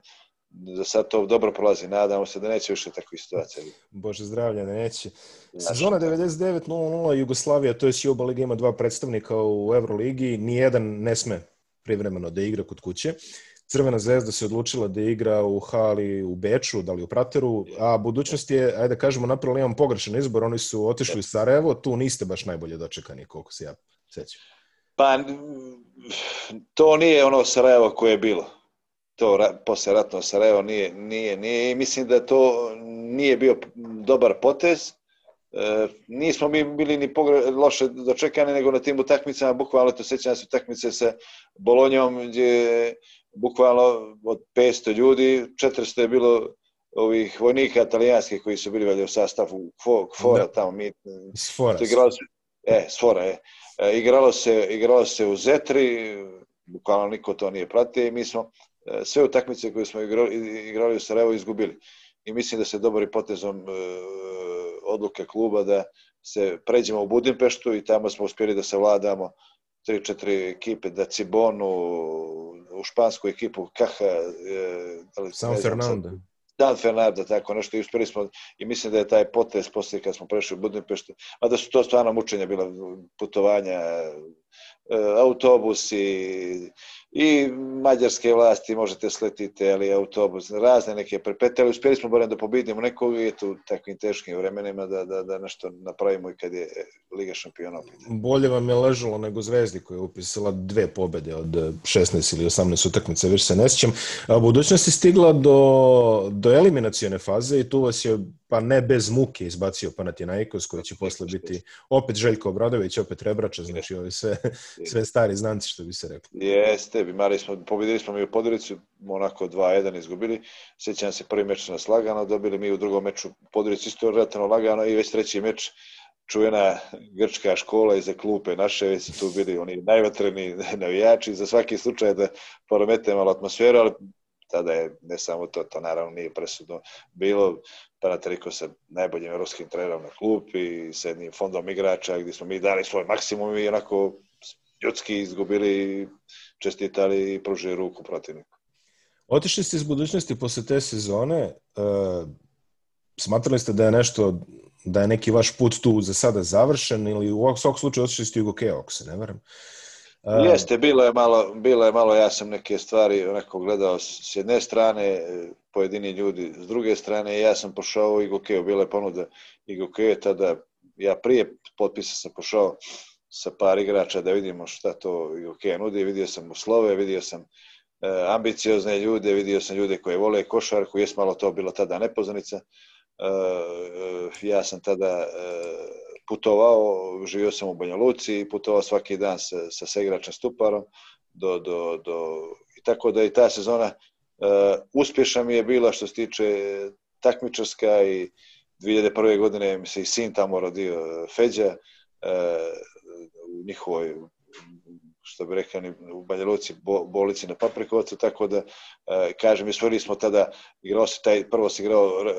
za sad to dobro prolazi, nadamo se da neće više takvih situacija. Bože zdravlja, neće. Znaš, Sezona 99-00 Jugoslavija, to je Juba Liga ima dva predstavnika u Euroligi, nijedan ne sme privremeno da igra kod kuće. Crvena zvezda se odlučila da igra u hali u Beču, da li u Prateru, a budućnost je, ajde da kažemo, napravila jedan pogrešan izbor, oni su otišli u Sarajevo, tu niste baš najbolje dočekani, koliko se ja sećam. Pa, to nije ono Sarajevo koje je bilo. To ra, posle ratno Sarajevo nije, nije, nije i mislim da to nije bio dobar potez. E, nismo mi bili ni pogre, loše dočekani, nego na tim utakmicama, bukvalno to sećam se utakmice sa Bolonjom, gdje je bukvalno od 500 ljudi, 400 je bilo ovih vojnika italijanskih koji su bili valjda u sastavu Kvo- Kvora Da. tamo, mi, Iz Fora. igralo se, e, Sfora je. E, igralo se, igralo se u Zetri, bukvalno niko to nije pratio i mi smo e, sve utakmice koje smo igrali, igrali u Sarajevo izgubili. I mislim da se dobrim potezom e, odluke kluba da se pređemo u Budimpeštu i tamo smo uspjeli da se vladamo 3-4 ekipe, da Cibonu, u špansku ekipu Kaha, e, da li, San znam sad, Fernando. Dan Fernanda, tako nešto, i uspjeli smo, i mislim da je taj potez poslije kad smo prešli u Budimpeštu, a da su to stvarno mučenja bila, putovanja, e, autobusi i mađarske vlasti možete sletiti, ali autobus, razne neke prepete, ali uspjeli smo barem da pobedimo nekog i eto u takvim teškim vremenima da, da, da nešto napravimo i kad je Liga šampiona opet. Bolje vam je ležalo nego Zvezdi koja je upisala dve pobede od eh, 16 ili 18 utakmica, više se ne sjećam. Budućnost je stigla do, do eliminacione faze i tu vas je, pa ne bez muke, izbacio Panathinaikos koji će posle biti opet Željko Obradović, opet Rebrača, znači ovi sve, sve stari znanci što bi se reklo. Jeste, imali smo, pobedili smo mi u Podgorici, onako 2-1 izgubili. Sjećam se, prvi meč su nas lagano dobili, mi u drugom meču u Podgorici isto relativno lagano i već treći meč čuvena grčka škola iza klupe naše, već su tu bili oni najvatreni navijači, za svaki slučaj da poromete malo atmosferu, ali tada je ne samo to, to naravno nije presudno bilo, Panatriko sa najboljim evropskim trenerom na klupi, sa jednim fondom igrača gdje smo mi dali svoj maksimum i onako ljudski izgubili, čestitali i pružili ruku protivniku. Otišli ste iz budućnosti posle te sezone, uh, smatrali ste da je nešto, da je neki vaš put tu za sada završen ili u ovog slučaju otišli ste u Jugoke, ako se ne varam. Jeste, bilo je malo, bilo je malo, ja sam neke stvari onako gledao s jedne strane, pojedini ljudi s druge strane, ja sam pošao u Igokeo, bila je ponuda Igokeo, tada ja prije potpisa sam pošao sa par igrača da vidimo šta to Igokeo nudi, vidio sam uslove, vidio sam e, ambiciozne ljude, vidio sam ljude koje vole košarku, jes malo to bilo tada nepoznanica, e, e, ja sam tada putovao, živio sam u Banja Luci i putovao svaki dan sa, sa saigračem Stuparom do, do, do, i tako da i ta sezona uh, uspješna mi je bila što se tiče takmičarska i 2001. godine mi se i sin tamo rodio Feđa uh, u njihovoj što bi rekao u Banja Luci, bolici na Paprikovcu, tako da, e, kažem, isvorili smo tada, igrao se taj, prvo se igrao e,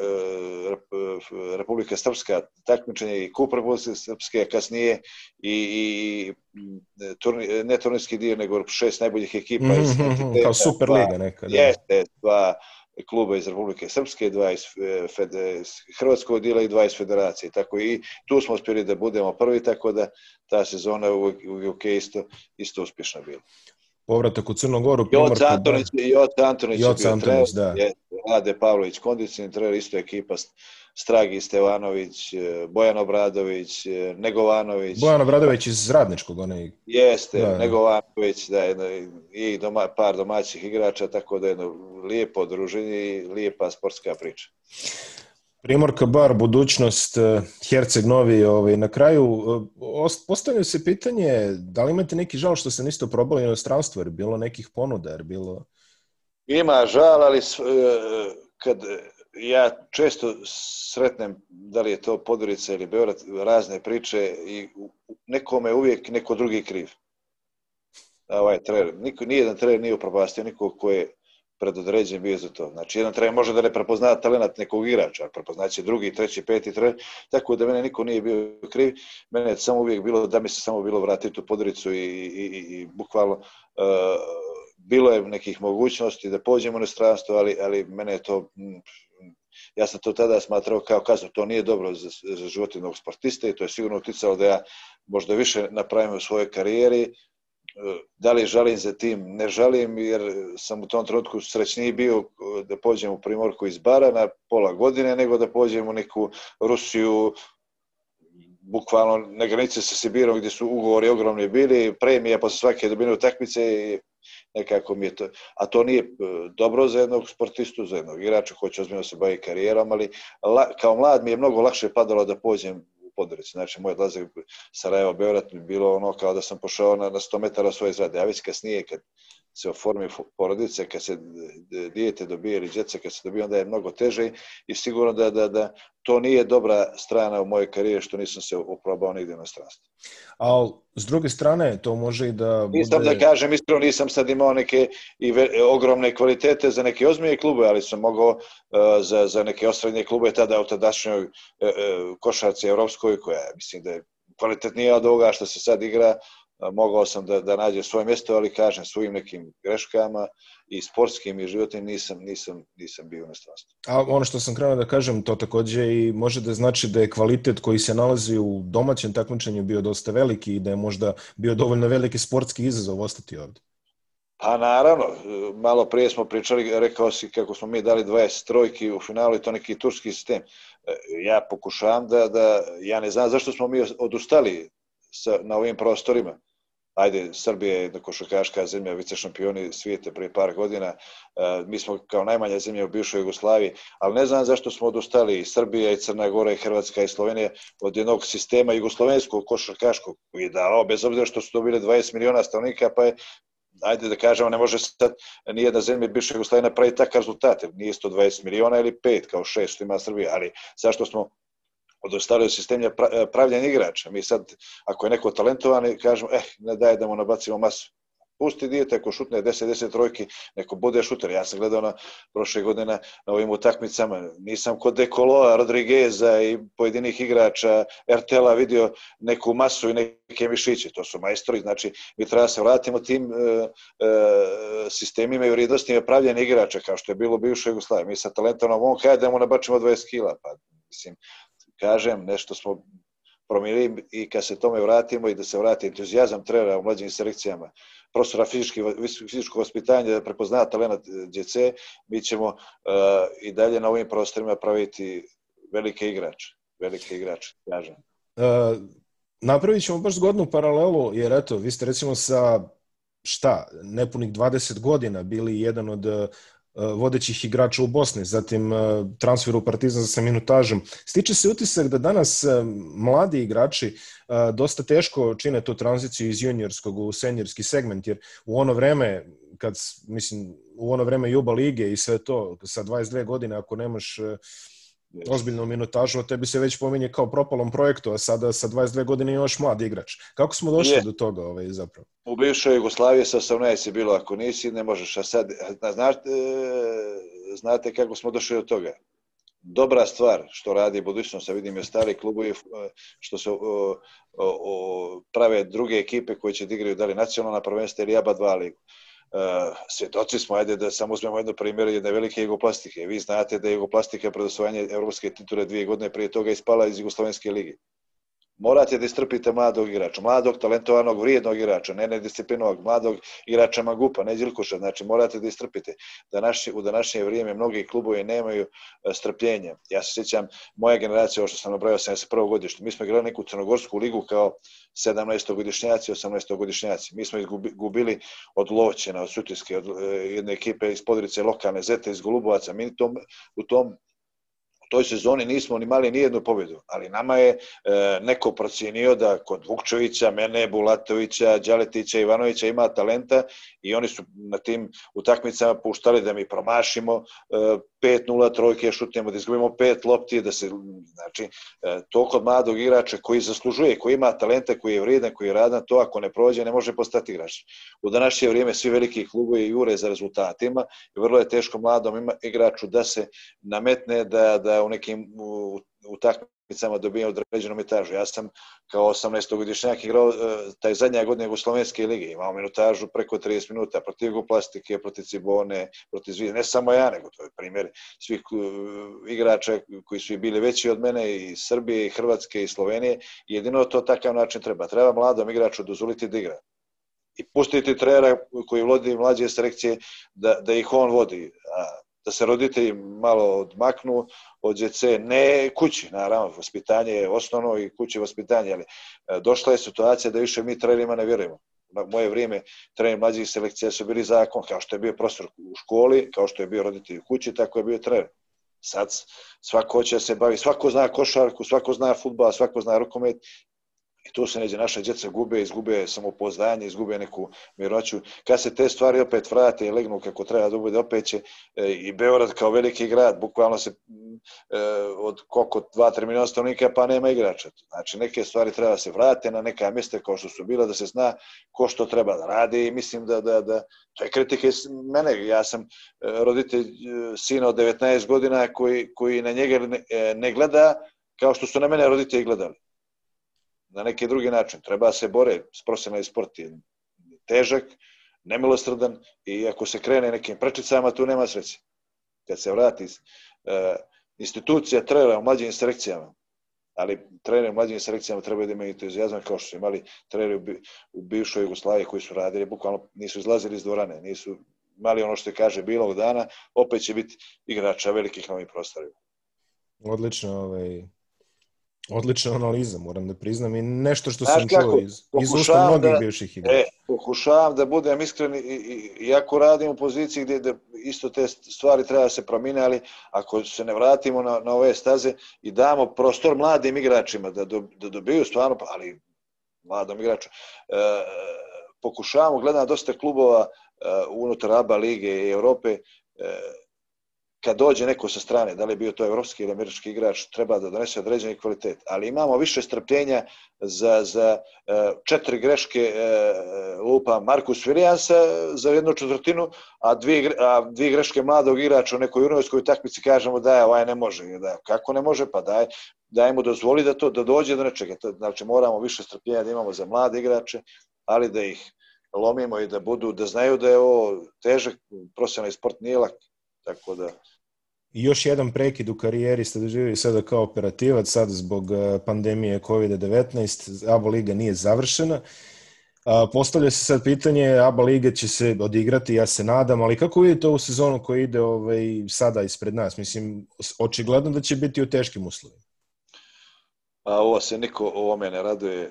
Republika Srpska takmičenje i Kup Republike Srpske, a kasnije i, i turni, ne turnirski dio, nego šest najboljih ekipa. Mm -hmm, kao Super Liga neka. Da. Jeste, dva, kluba iz Republike Srpske, dva iz, e, fede, Hrvatskog dila i dva iz Federacije. Tako i tu smo uspjeli da budemo prvi, tako da ta sezona u UK isto, isto uspješna bila. Povratak u Crnogoru. Joca Antonić, Joca Antonić, Joca Antonić, da. Je, Rade Pavlović, kondicioni trener, isto ekipa Stragi Stevanović, e, Bojan Obradović, e, Negovanović. Bojan Obradović iz Radničkog, onaj... Jeste, da, Negovanović, da, jedno, i doma, par domaćih igrača, tako da je jedno lijepo druženje i lijepa sportska priča. Primorka bar, budućnost, e, Herceg Novi, ovaj, na kraju postavljaju se pitanje da li imate neki žal što se niste probali u inostranstvo, jer bilo nekih ponuda, jer bilo... Ima žal, ali kad ja često sretnem, da li je to Podorica ili Beograd, razne priče i nekome uvijek neko drugi kriv. Ovaj trener, niko, nijedan trener nije upropastio nikog ko je predodređen bio za to. Znači, jedan trener može da ne prepozna talent nekog igrača, a prepoznaće drugi, treći, peti trener, tako da mene niko nije bio kriv. Mene je samo uvijek bilo, da mi se samo bilo vratiti u Podoricu i, i, i, i bukvalno uh, bilo je nekih mogućnosti da pođemo na stranstvo, ali, ali mene je to ja sam to tada smatrao kao kaznu, to nije dobro za, za život jednog sportista i to je sigurno uticalo da ja možda više napravim u svojoj karijeri. Da li žalim za tim? Ne žalim jer sam u tom trenutku srećniji bio e, da pođem u Primorku iz bara na pola godine nego da pođem u neku Rusiju, bukvalno na granici sa Sibirom gdje su ugovori ogromni bili, premija posle svake dobine utakmice i nekako mi je to, a to nije e, dobro za jednog sportistu, za jednog igrača koji će ozbiljno se bavi karijerom, ali la, kao mlad mi je mnogo lakše padalo da pođem Podoricu. Znači, moj odlazak Sarajevo, Beograd mi bilo ono kao da sam pošao na, na 100 metara svoje zrade. A već kasnije, kad se oformi porodice, kad se dijete dobije ili djeca kad se dobije, onda je mnogo teže i sigurno da, da, da to nije dobra strana u mojoj karijeri što nisam se uprobao nigde na stranstvu. Ali s druge strane, to može i da bude... Nisam da kažem, iskreno nisam sad imao neke i ve, ogromne kvalitete za neke ozbiljne klube, ali sam mogao uh, za, za neke osrednje klube tada u tadašnjoj uh, košarci evropskoj, koja mislim da je kvalitetnija od ovoga što se sad igra, mogao sam da, da nađem svoje mjesto, ali kažem svojim nekim greškama i sportskim i životnim nisam, nisam, nisam bio na stranstvu. A ono što sam krenuo da kažem, to takođe i može da znači da je kvalitet koji se nalazi u domaćem takmičenju bio dosta veliki i da je možda bio dovoljno veliki sportski izazov ostati ovde. Pa naravno, malo prije smo pričali, rekao si kako smo mi dali 20 trojki u finalu i to neki turski sistem. Ja pokušavam da, da ja ne znam zašto smo mi odustali sa, na ovim prostorima ajde, Srbija je košarkaška zemlja, vice šampioni svijete prije par godina, e, mi smo kao najmanja zemlja u bivšoj Jugoslaviji, ali ne znam zašto smo odustali i Srbija i Crna Gora i Hrvatska i Slovenija od jednog sistema jugoslovenskog košarkaškog koji je dao, bez obzira što su dobili 20 miliona stanovnika, pa je ajde da kažemo, ne može sad nijedna zemlja bivše Jugoslavije napraviti takav rezultat, jer nije 120 miliona ili 5 kao 6 što ima Srbija, ali zašto smo od ostalih sistemlja e, pravljanja igrača. Mi sad, ako je neko talentovan, kažemo, eh, ne daje da mu nabacimo masu. Pusti dijete, ako šutne 10-10 trojki, neko bude šuter. Ja sam gledao na prošle godine na, ovim utakmicama, nisam kod Dekoloa, Rodrigueza i pojedinih igrača RTL-a vidio neku masu i neke mišiće. To su majstori, znači mi treba da se vratimo tim e, e, sistemima i vrijednostima pravljanja igrača, kao što je bilo bivšoj Jugoslavije. Mi sa talentom on kada da mu nabačimo 20 kila, pa mislim, kažem, nešto smo promijenili i kad se tome vratimo i da se vrati entuzijazam trenera u mlađim selekcijama, profesora fizički, fizičkog vaspitanja da prepozna talent djece, mi ćemo uh, i dalje na ovim prostorima praviti velike igrače. Velike igrače, kažem. Uh, napravit ćemo baš zgodnu paralelu, jer eto, vi ste recimo sa šta, nepunih 20 godina bili jedan od vodećih igrača u Bosni, zatim uh, transfer u Partizan sa minutažom. Stiče se utisak da danas uh, mladi igrači dosta teško čine tu tranziciju iz juniorskog u seniorski segment, jer u ono vreme, kad, mislim, u ono vreme Juba lige i sve to, sa 22 godine, ako nemaš ozbiljnu minutažu, a tebi se već pominje kao propalom projektu, a sada sa 22 godine još mlad igrač. Kako smo došli je. do toga ovaj, zapravo? U bivšoj Jugoslaviji sa 18 je bilo, ako nisi, ne možeš, a sad, znate, znate kako smo došli do toga? Dobra stvar što radi budućnost, a vidim je stari klubovi što se o, o, o, prave druge ekipe koje će da igraju da li nacionalna prvenstva ili ABA 2 ligu. Uh, svjedoci smo, ajde da samo uzmemo jedno primjer jedne velike jugoplastike. Vi znate da je jugoplastika pred osvajanje evropske titule dvije godine prije toga ispala iz Jugoslovenske lige morate da istrpite mladog igrača, mladog, talentovanog, vrijednog igrača, ne nedisciplinovog, mladog igrača Magupa, ne Đilkuša, znači morate da istrpite. Da naši, u današnje vrijeme mnogi klubovi nemaju e, strpljenja. Ja se sjećam, moja generacija, ovo što sam nabrao, 71. godišnje, mi smo igrali neku crnogorsku ligu kao 17-godišnjaci, 18-godišnjaci. Mi smo izgubili od Lovćena, od Sutiske, od e, jedne ekipe iz Podrice lokalne, Zete iz Golubovaca. Mi tom, u tom toj sezoni nismo ni mali ni jednu pobedu, ali nama je e, neko procijenio da kod Vukčevića, mene, Bulatovića, Đaletića, Ivanovića ima talenta i oni su na tim utakmicama puštali da mi promašimo e, 5-0 trojke, šutnemo, da izgubimo pet lopti, da se, znači, e, to kod mladog igrača koji zaslužuje, koji ima talenta, koji je vrijedan, koji je radan, to ako ne prođe ne može postati igrač. U današnje vrijeme svi veliki klubovi jure za rezultatima i vrlo je teško mladom igraču da se nametne da, da u nekim utakmicama dobijao određenu minutažu. Ja sam kao 18-godišnjak igrao e, taj zadnja godina Jugoslovenske lige. Imao minutažu preko 30 minuta protiv Jugoplastike, protiv Cibone, protiv Zvije. Ne samo ja, nego to je primjer svih e, igrača koji su i bili veći od mene i Srbije, i Hrvatske, i Slovenije. Jedino to takav način treba. Treba mladom igraču dozvoliti da igra i pustiti trenera koji vodi mlađe selekcije da, da ih on vodi. A da se roditelji malo odmaknu od djece, ne kući, naravno, vaspitanje je osnovno i kući vaspitanje, ali e, došla je situacija da više mi trenerima ne vjerujemo. Na moje vrijeme trener mlađih selekcija su bili zakon, kao što je bio profesor u školi, kao što je bio roditelj u kući, tako je bio trener. Sad svako će da se bavi, svako zna košarku, svako zna futbol, svako zna rukomet I tu se neđe naše djeca gube, izgube samopoznanje, izgube neku miroću. Kad se te stvari opet vrate i legnu kako treba da bude, opet će e, i Beograd kao veliki grad, bukvalno se e, od koliko, dva, tri miliona stanovnika, pa nema igrača. Znači, neke stvari treba da se vrate na neka mjesta kao što su bila, da se zna ko što treba da radi i mislim da, da, da to je kritike mene. Ja sam e, roditelj sina od 19 godina koji, koji na njega ne, ne gleda kao što su na mene roditelji gledali na neki drugi način. Treba se bore, profesionalni sport je težak, nemilosrdan i ako se krene nekim prečicama, tu nema sreće. Kad se vrati uh, institucija trenera u mlađim selekcijama, ali treneri u mlađim selekcijama trebaju da imaju entuzijazam kao što su imali treneri u, u bivšoj Jugoslaviji koji su radili, bukvalno nisu izlazili iz dvorane, nisu imali ono što je kaže bilog dana, opet će biti igrača velikih novih prostorima. Odlično, ovaj, Odlična analiza, moram da priznam, i nešto što Znaš sam kako, čuo iz, iz usta mnogih da, bivših igrača. E, pokušavam da budem iskren, i, i, iako radim u poziciji gdje da isto te stvari treba da se promine, ali ako se ne vratimo na, na ove staze i damo prostor mladim igračima da, do, da dobiju stvarno, pa, ali mladom igraču, e, pokušavamo, gledam dosta klubova e, unutar ABA lige i Europe, e, kad dođe neko sa strane, da li je bio to evropski ili američki igrač, treba da donese određeni kvalitet. Ali imamo više strpljenja za, za e, četiri greške e, lupa Markus Vilijansa za jednu četvrtinu, a dvije, a dvije greške mladog igrača u nekoj juniorskoj takmici kažemo da je ovaj ne može. Da, kako ne može? Pa daj, daj mu dozvoli da, to, da dođe do nečega. Znači moramo više strpljenja da imamo za mlade igrače, ali da ih lomimo i da budu, da znaju da je ovo težak profesionalni sport nije lak. Tako da i još jedan prekid u karijeri ste doživjeli sada kao operativac, sad zbog e, pandemije COVID-19, ABA liga nije završena. Postavlja se sad pitanje, ABA liga će se odigrati, ja se nadam, ali kako vidite ovu sezonu koja ide ovaj, sada ispred nas? Mislim, očigledno da će biti u teškim uslovima. A ovo se niko ovome ne raduje.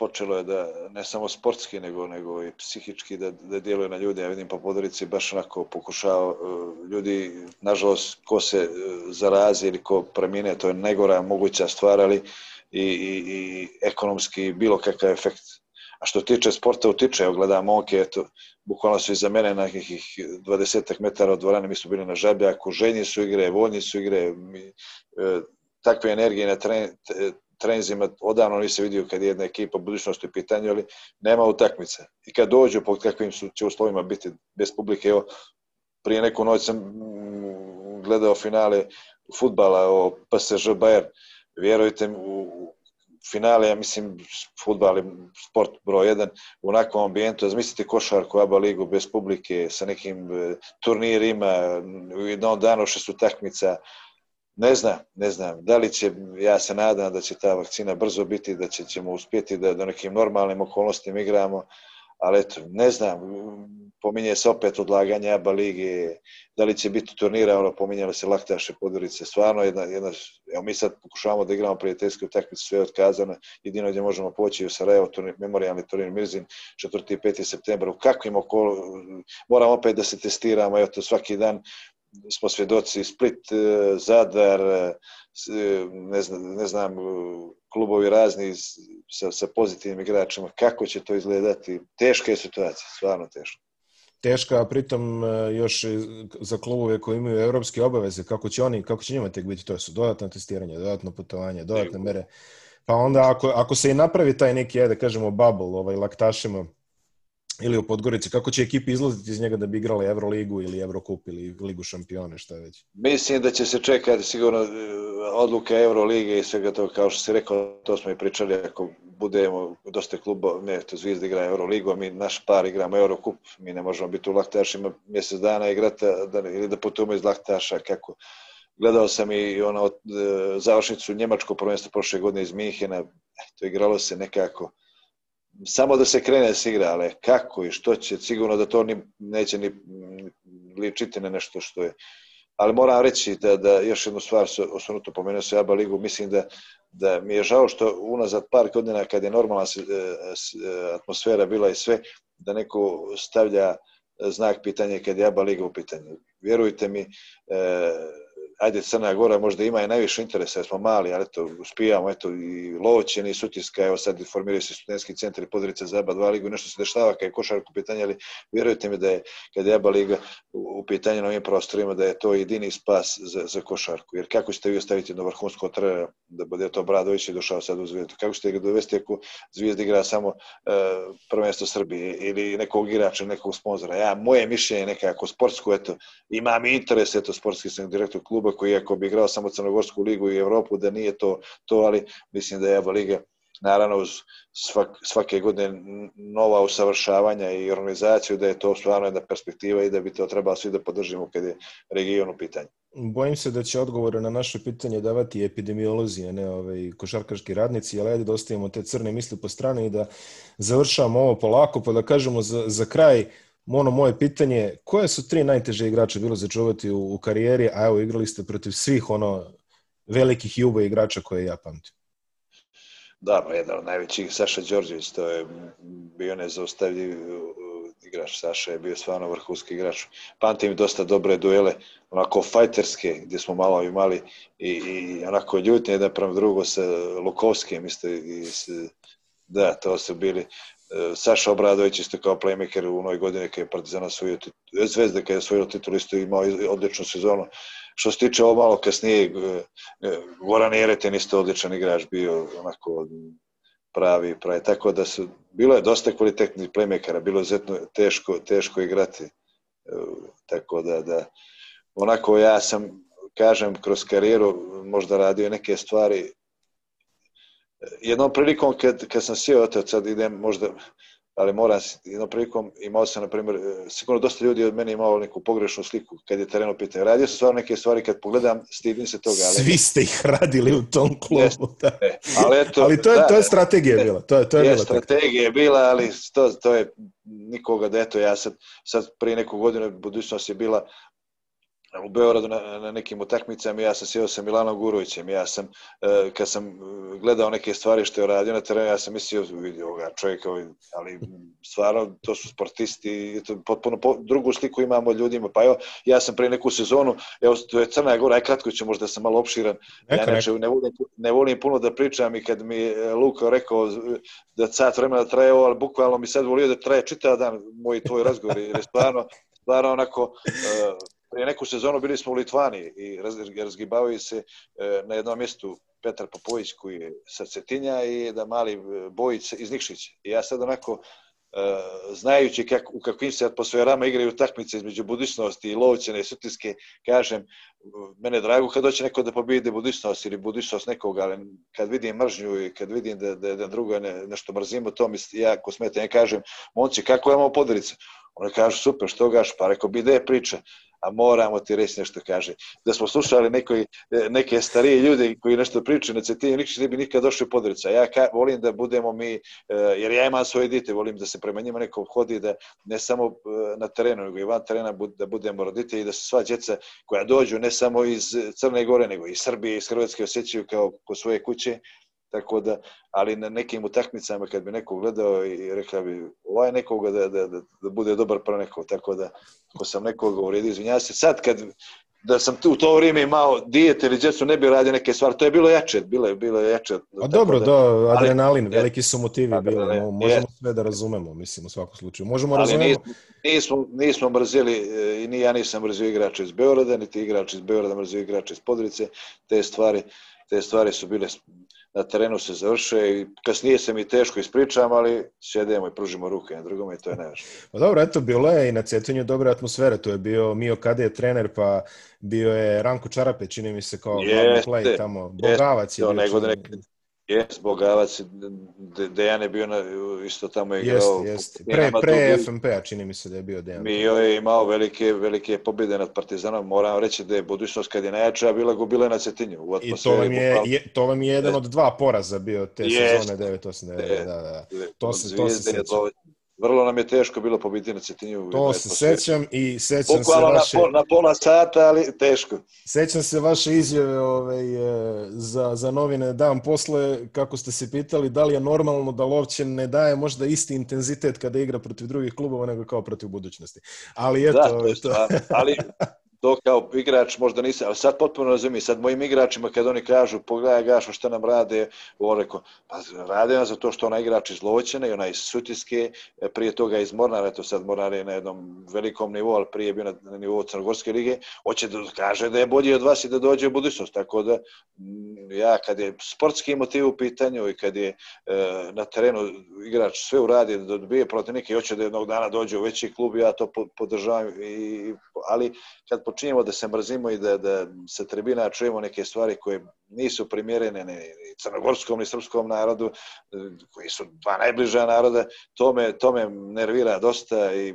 Počelo je da ne samo sportski, nego, nego i psihički da, da djeluje na ljude. Ja vidim po Podorici baš onako pokušao e, ljudi, nažalost, ko se e, zarazi ili ko premine, to je najgora moguća stvar, ali i, i, i ekonomski bilo kakav efekt. A što tiče sporta utiče, evo gledam momke, eto, bukvalno su iza mene na nekih 20 metara od dvorane, mi su bili na žabljaku, ženji su igre, voljni su igre, mi, e, takve energije na tren, trenzima odavno nisi vidio kad je jedna ekipa budućnosti u pitanju, ali nema utakmice. I kad dođu, pod kakvim su će uslovima biti bez publike, evo, prije neku noć sam mm, gledao finale futbala o PSG Bayern, vjerujte u finale, ja mislim, futbal je sport broj jedan, u onakvom ambijentu, razmislite košarku, ABA ligu bez publike, sa nekim e, turnirima, u jednom danu što su takmica, Ne znam, ne znam. Da li će, ja se nadam da će ta vakcina brzo biti, da će, ćemo uspjeti da do nekim normalnim okolnostima igramo, ali eto, ne znam, pominje se opet odlaganje ABA lige, da li će biti turnira, ono, pominjalo se Laktaše, Podorice, stvarno jedna, jedna, evo mi sad pokušavamo da igramo prijateljske utakmice, sve je otkazano, jedino gdje možemo poći u Sarajevo, turnir, memorialni turnir Mirzin, 4. i 5. septembra, u kakvim okolo, moramo opet da se testiramo, evo to svaki dan, smo svjedoci Split, e, Zadar, e, ne znam, ne znam klubovi razni sa, sa pozitivnim igračima, kako će to izgledati? Teška je situacija, stvarno teška. Teška, a pritom e, još za klubove koji imaju evropske obaveze, kako će oni, kako će njima tek biti, to su dodatno testiranje, dodatno putovanje, dodatne mere. Pa onda ako, ako se i napravi taj neki, ajde da kažemo, bubble ovaj, laktašima, ili u Podgorici, kako će ekipi izlaziti iz njega da bi igrali Euroligu ili Eurokup ili Ligu šampione, šta već? Mislim da će se čekati sigurno e, odluke Eurolige i svega to, kao što si rekao, to smo i pričali, ako budemo dosta kluba, ne, to Zvijezda igra Euroligu, a mi naš par igramo Eurokup, mi ne možemo biti u Laktašima mjesec dana igrati da, ili da putujemo iz Laktaša, kako. Gledao sam i ono, e, završnicu Njemačko prvenstvo prošle godine iz Minhena, to igralo se nekako, samo da se krene s igra, ali kako i što će, sigurno da to ni, neće ni ličiti na nešto što je. Ali moram reći da, da još jednu stvar osvrnuto pomenuo se Aba Ligu, mislim da, da mi je žao što unazad par godina kad je normalna e, e, atmosfera bila i sve, da neko stavlja znak pitanja kad je Aba Liga u pitanju. Vjerujte mi, e, ajde Crna Gora možda ima i najviše interesa, jer smo mali, ali eto, uspijamo, eto, i Lovoćen i Sutiska, evo sad formiraju se studentski centar i Podrica za EBA 2 ligu, nešto se dešava kada je košarku pitanje, ali vjerujte mi da je, kada je EBA liga u, pitanju na ovim prostorima, da je to jedini spas za, za košarku. Jer kako ćete vi ostaviti jedno vrhunsko trenera, da bude to Bradović i došao sad u Zvijezdu, kako ćete ga dovesti ako Zvijezda igra samo uh, prvenstvo Srbije ili nekog igrača, nekog sponzora. Ja, moje mišljenje nekako sportsko, eto, imam interes, eto, sportski sam direktor kluba, koji ako bi igrao samo Crnogorsku ligu i Evropu, da nije to, to ali mislim da je Eva Liga naravno uz svak, svake godine nova usavršavanja i organizaciju, da je to stvarno jedna perspektiva i da bi to trebalo svi da podržimo kad je region u pitanju. Bojim se da će odgovore na naše pitanje davati epidemiolozi, a ne ovaj, košarkaški radnici, ali ajde da ostavimo te crne misli po strani i da završamo ovo polako, pa da kažemo za, za kraj, ono moje pitanje, koje su tri najteže igrače bilo začuvati u, u karijeri, a evo igrali ste protiv svih ono velikih juba igrača koje ja pamtim. Da, pa jedan od najvećih, Saša Đorđević, to je bio nezaustavljiv igrač. Saša je bio stvarno vrhunski igrač. Pamtim dosta dobre duele, onako fajterske, gdje smo malo imali i, i onako ljutnje jedan prema drugo sa Lukovskim, isto i s, da, to su bili Saša Obradović isto kao playmaker u onoj godini kada je Partizan osvojio Zvezda kada je osvojio titul isto imao odličnu sezonu. Što se tiče ovo malo kasnije, Goran Jeretin isto odličan igrač bio, onako pravi, pravi. Tako da su, bilo je dosta kvalitetnih playmakera, bilo je zetno teško, teško igrati. E, tako da, da, onako ja sam, kažem, kroz karijeru možda radio neke stvari jednom prilikom kad, kad sam sjeo, to sad idem možda ali moram jednom prilikom, imao sam, na primjer, e, sigurno dosta ljudi od mene imao neku pogrešnu sliku kad je tereno pitanje. Radio sam stvarno neke stvari, kad pogledam, stidim se toga. Ali... Svi ste ih radili u tom klubu. Da. Ne, ali, eto, ali to je, da, to je strategija ne, bila. To je, to je, je bila strategija je bila, ali to, to je nikoga da eto, ja sad, sad prije neku godinu budućnost je bila u Beogradu na, na nekim utakmicama, ja sam sjeo sa Milanom Gurovićem, ja sam, uh, kad sam gledao neke stvari što je radio na terenu, ja sam mislio, vidio ga čovjeka, ali stvarno to su sportisti, to potpuno po, drugu sliku imamo ljudima, pa evo, ja sam pre neku sezonu, evo, to je Crna Gora, aj kratko ću možda sam malo opširan, neka, ja neče, ne, volim, ne volim puno da pričam i kad mi Luka rekao da sat vremena traje ovo, ali bukvalno mi sad volio da traje čitav dan moj tvoj razgovor, jer je stvarno, stvarno onako, uh, prije neku sezonu bili smo u Litvani i razgibavaju se e, na jednom mjestu Petar Popović koji je sa Cetinja i da mali e, Bojić iz Nikšića. I ja sad onako e, znajući kak, u kakvim se atmosferama igraju takmice između budućnosti i Lovćene i Sutinske, kažem, mene drago kad doće neko da pobijede budućnost ili budućnost nekoga, ali kad vidim mržnju i kad vidim da, da, da drugo ne, nešto mrzimo, to mi ja ko smeta, ja kažem, monci, kako imamo podrica? Oni kažu, super, što gaš? Pa rekao, je priča a moramo ti reći nešto kaže. Da smo slušali nekoj, neke starije ljude koji nešto pričaju na Cetinju, nikad ne bi nikad došli u Podrica. Ja ka, volim da budemo mi, e, jer ja imam svoje dite, volim da se prema njima neko hodi, da ne samo e, na terenu, nego i van terena da budemo roditelji, da se sva djeca koja dođu ne samo iz Crne Gore, nego i Srbije, iz Hrvatske osjećaju kao ko svoje kuće, Tako da, ali na nekim utakmicama kad bi neko gledao i rekao bi ovaj nekoga da, da, da, da bude dobar pro nekog, tako da ako sam nekoga uredio, izvinjavam se. Sad kad da sam tu u to vrijeme imao dijete ili djecu, ne bi radio neke stvari. To je bilo jače, bilo je, bilo je jače. A dobro, da, do, adrenalin, ali, veliki su motivi da, bili, ne, možemo je. sve da razumemo, mislim, u svakom slučaju. Možemo ali razumemo... Nismo, nismo, nismo mrzili, e, i ni ja nisam mrzio igrača iz Beograda, niti igrač iz Beograda mrzio igrača iz Podrice, te stvari, te stvari su bile na terenu se završe i kasnije se mi teško ispričam, ali sjedemo i pružimo ruke na drugome i to je nevažno. Pa dobro, eto, bilo je i na Cetinju dobra atmosfera, to je bio Mio Kade je trener, pa bio je Ranko Čarape, čini mi se kao glavni play tamo, Bogavac je bio. Nego neke, Jes, Bogavac, Dejan je bio na, isto tamo igrao. Jest, jest. Pre, pre FMP-a čini mi se da je bio Dejan. Mio je imao velike, velike pobjede nad Partizanom. Moram reći da je budućnost kad je najjača bila gubila na Cetinju. U I to vam, je, je, to vam je jedan od dva poraza bio te jest, sezone 9-8. Da, da, da. To se, to se vrlo nam je teško bilo pobiti na Cetinju. To se sećam i sećam Bukvalno se vaše... Na, pol, na pola sata, ali teško. Sećam se vaše izjave ovaj, e, za, za novine dan posle, kako ste se pitali da li je normalno da Lovćen ne daje možda isti intenzitet kada igra protiv drugih klubova nego kao protiv budućnosti. Ali eto... Da, to je to. ali to kao igrač možda nisam, ali sad potpuno razumijem, sad mojim igračima kad oni kažu pogledaj Gašo šta nam rade, on rekao, pa rade nam za to što ona igrač iz Loćene i ona iz Sutiske, prije toga iz Mornara, eto sad Mornar je na jednom velikom nivou, ali prije je bio na, nivou Crnogorske lige, hoće da kaže da je bolji od vas i da dođe u budućnost, tako da ja kad je sportski motiv u pitanju i kad je e, na terenu igrač sve uradi da dobije protiv neke i hoće da jednog dana dođe u veći klub, ja to podržavam, i, ali kad počinjemo da se mrzimo i da, da se tribina čujemo neke stvari koje nisu primjerene ni, ni crnogorskom ni srpskom narodu, koji su dva najbliža naroda, to me, to me nervira dosta i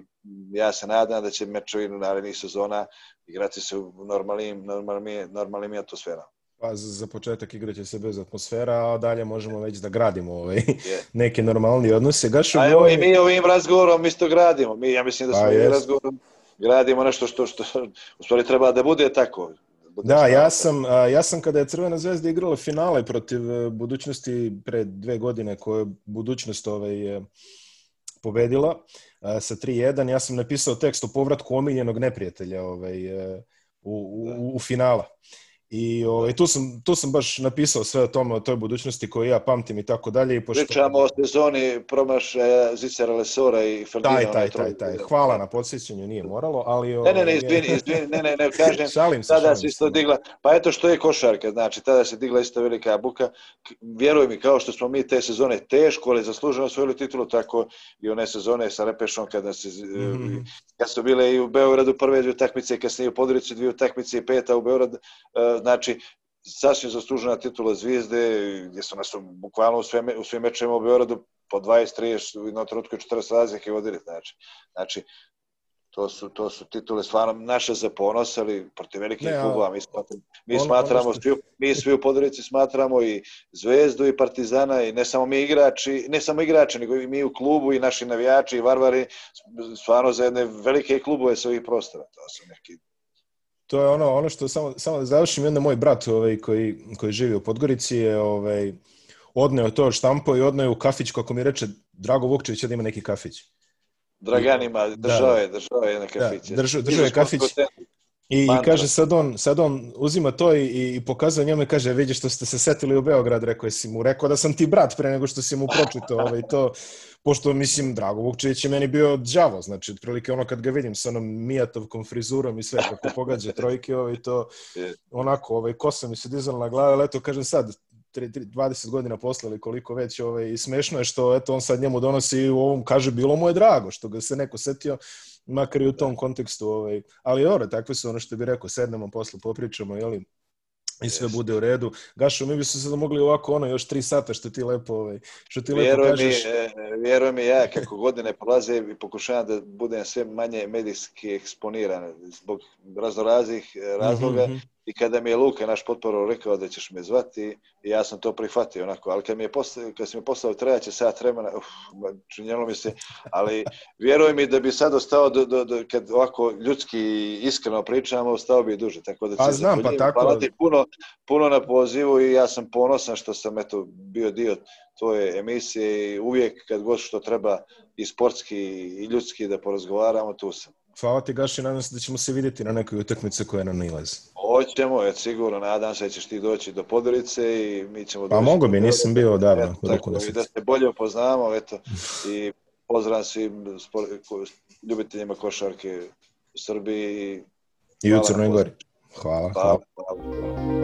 ja se nadam da će mečevi u narednih sezona igrati se u normalnim, normalnim, normalnim atmosferama. Pa za početak igraće se bez atmosfera, a dalje možemo već da gradimo ovaj, yeah. <laughs> neke normalni odnose. Gašu, a evo i mi ovim razgovorom isto gradimo. Mi, ja mislim da pa smo pa, razgovorom gradimo nešto što, što u stvari treba da bude tako. Bude da, ja sam, ja sam kada je Crvena zvezda igrala finale protiv e, budućnosti pre dve godine koje je budućnost ovaj, pobedila sa 3-1, ja sam napisao tekst o povratku omiljenog neprijatelja ovaj, u, u, u finala. I ovaj, tu, sam, tu sam baš napisao sve o tome, o toj budućnosti koju ja pamtim i tako dalje. I pošto... Pričamo o sezoni promašaja Zicera Lesora i Ferdinanda. Taj, taj, taj, taj. Hvala na podsjećanju, nije moralo, ali... Ne, ne, ne, ovaj, izvini, izvini, ne, ne, ne, kažem, <laughs> šalim se, tada se isto digla, pa eto što je košarka, znači, tada se digla isto velika buka. Vjeruj mi, kao što smo mi te sezone teško, ali zasluženo osvojili titulu, tako i one sezone sa Repešom, kada se, mm kad su bile i u Beogradu prve dvije utakmice, kasnije u Podricu dvije utakmice i peta u Beogradu, znači sasvim zaslužena titula Zvijezde, gdje su nas bukvalno u, sve, u svim mečima u Beogradu po 20-30 na trenutku 40 razlike vodili, znači. Znači, to su, to su titule stvarno naše za ponos, ali protiv velikih ne, klubova. Mi, smatramo, mi, ono, smatramo, što... svi, mi svi u Podorici smatramo i Zvezdu i Partizana i ne samo mi igrači, ne samo igrači, nego i mi u klubu i naši navijači i varvari, stvarno za jedne velike klubove sa ovih prostora. To su neki to je ono, ono što samo, samo da završim, jedan moj brat ovaj, koji, koji živi u Podgorici je ovaj, odneo to štampo i odneo u kafić, kako mi reče, Drago Vukčević da ima neki kafić. Dragan ima, držao da, je, držao je na kafić. Da, držao, držao je kafić. I, I kaže sad on, sad on uzima to i, i pokazuje njome, kaže, vidi što ste se setili u Beograd, rekao si mu, rekao da sam ti brat pre nego što si mu pročitao ovaj, to, pošto mislim, Drago Vukčević je meni bio đavo, znači, otprilike ono kad ga vidim sa onom Mijatovkom frizurom i sve kako pogađa trojke, ovaj, to onako, ovaj, kosa mi se dizala na glave, ali eto, kažem sad, 20 godina posle ili koliko već ovaj, i smešno je što eto, on sad njemu donosi u ovom, kaže, bilo mu je drago što ga se neko setio, makar i u tom kontekstu. Ovaj. Ali dobro, takve su ono što bi rekao, sednemo posle, popričamo, jeli, i sve bude u redu. Gašo, mi bi se sad mogli ovako ono još tri sata što ti lepo ovaj, što ti lepo vjeruj kažeš. Mi, e, vjeruj mi ja kako godine prolaze i pokušavam da budem sve manje medijski eksponiran zbog raznoraznih razloga. Mm -hmm i kada mi je Luka, naš potporo, rekao da ćeš me zvati, ja sam to prihvatio onako, ali kad mi je poslao, kad si mi poslao trebaće sat vremena, uf, činjelo mi se, ali vjeruj mi da bi sad ostao, do, do, do, kad ovako ljudski iskreno pričamo, ostao bi duže, tako da pa, znam, pa tako... Hvala ti puno, puno na pozivu i ja sam ponosan što sam eto, bio dio tvoje emisije i uvijek kad god što treba i sportski i ljudski da porazgovaramo, tu sam. Hvala ti Gaši, nadam se da ćemo se vidjeti na nekoj utakmici koja nam nalazi. Hoćemo, je sigurno, nadam se da ćeš ti doći do Podorice i mi ćemo Pa mogu bi, nisam bio odavno. Tako da, da se bolje upoznamo, eto, i pozdrav svim spor, ljubiteljima košarke u Srbiji. I u Crnoj Gori. Hvala, hvala. hvala. hvala.